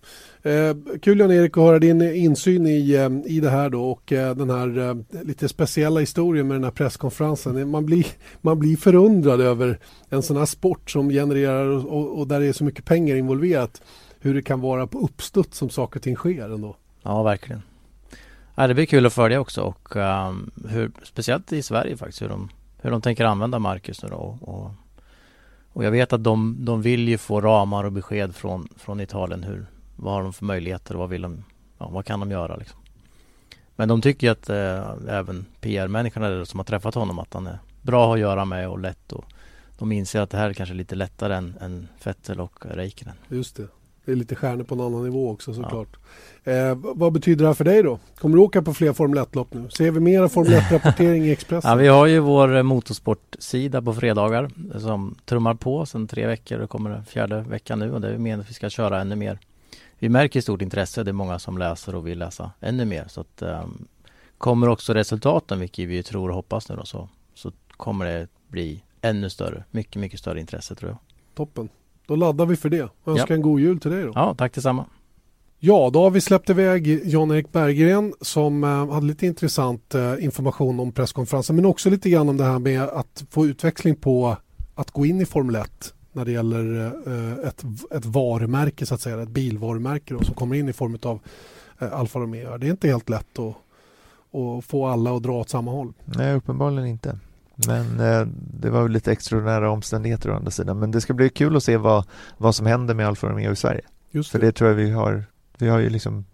Eh, kul Jan-Erik att höra din insyn i, eh, i det här då och eh, den här eh, lite speciella historien med den här presskonferensen. Man blir, man blir förundrad över en sån här sport som genererar och, och där det är så mycket pengar involverat. Hur det kan vara på uppstuds som saker och ting sker ändå. Ja, verkligen. Ja, det blir kul att följa också och um, hur, speciellt i Sverige faktiskt hur de, hur de tänker använda Marcus nu då. Och, och, och jag vet att de, de vill ju få ramar och besked från, från Italien. Hur, vad har de för möjligheter och vad vill de, ja, vad kan de göra liksom. Men de tycker ju att eh, även PR-människorna som har träffat honom att han är bra att göra med och lätt och de inser att det här är kanske lite lättare än, än Vettel och Räikkönen. Just det. Det är lite stjärnor på en annan nivå också såklart. Eh, vad betyder det här för dig då? Kommer du åka på fler Formel 1-lopp nu? Ser vi mera Formel 1-rapportering i Expressen? Ja, vi har ju vår eh, motorsportsida på fredagar som trummar på sedan tre veckor. Det kommer den fjärde veckan nu och det är meningen att vi ska köra ännu mer. Vi märker stort intresse. Det är många som läser och vill läsa ännu mer. Så att, um, kommer också resultaten, vilket vi tror och hoppas nu då, så, så kommer det bli ännu större. Mycket, mycket större intresse tror jag. Toppen. Då laddar vi för det. Jag önskar Ja. en god jul till dig då. Ja, tack detsamma. Ja, då har vi släppt iväg Jan-Erik Berggren som eh, hade lite intressant eh, information om presskonferensen men också lite grann om det här med att få utväxling på att gå in i Formel 1 när det gäller eh, ett, ett varumärke så att säga, ett bilvarumärke då, som kommer in i form av Alfa Romeo. Det är inte helt lätt att, att få alla att dra åt samma håll. Nej, uppenbarligen inte. Men eh, det var lite extraordinära omständigheter å andra sidan. Men det ska bli kul att se vad, vad som händer med Alfa Romeo i Sverige. Just För det tror jag vi har, vi har ju liksom,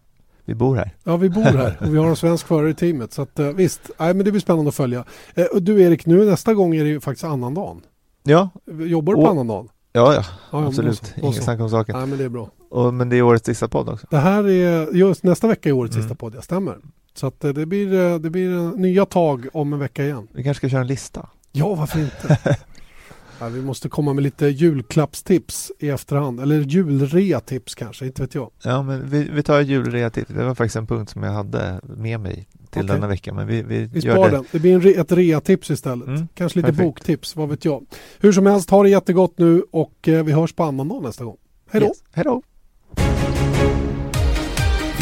vi bor här. Ja, vi bor här och vi har en svensk förare i teamet. Så att, eh, visst, nej, men det blir spännande att följa. Eh, och du Erik, nu nästa gång är det ju faktiskt annandagen. Ja, Jobbar du på annandagen? ja, ja Ja, absolut. Inget snack om saken. Nej, men det är bra. Och, men det är årets sista podd också. Det här är just nästa vecka i årets Mm. sista podd, jag stämmer. Så att eh, det blir, eh, det blir eh, nya tag om en vecka igen. Vi kanske ska köra en lista. Ja, varför inte? ja, vi måste komma med lite julklappstips i efterhand. Eller julrea-tips kanske, inte vet jag. Ja, men vi, vi tar julrea-tips. Det var faktiskt en punkt som jag hade med mig till Okej. denna vecka. Men vi, vi, Vi gör spar det. den. Det blir en re- ett rea-tips istället. Mm, Kanske lite perfekt. boktips, vad vet jag. Hur som helst, ha det jättegott nu och vi hörs på annandag nästa gång. Hej då! Yes. Hej då!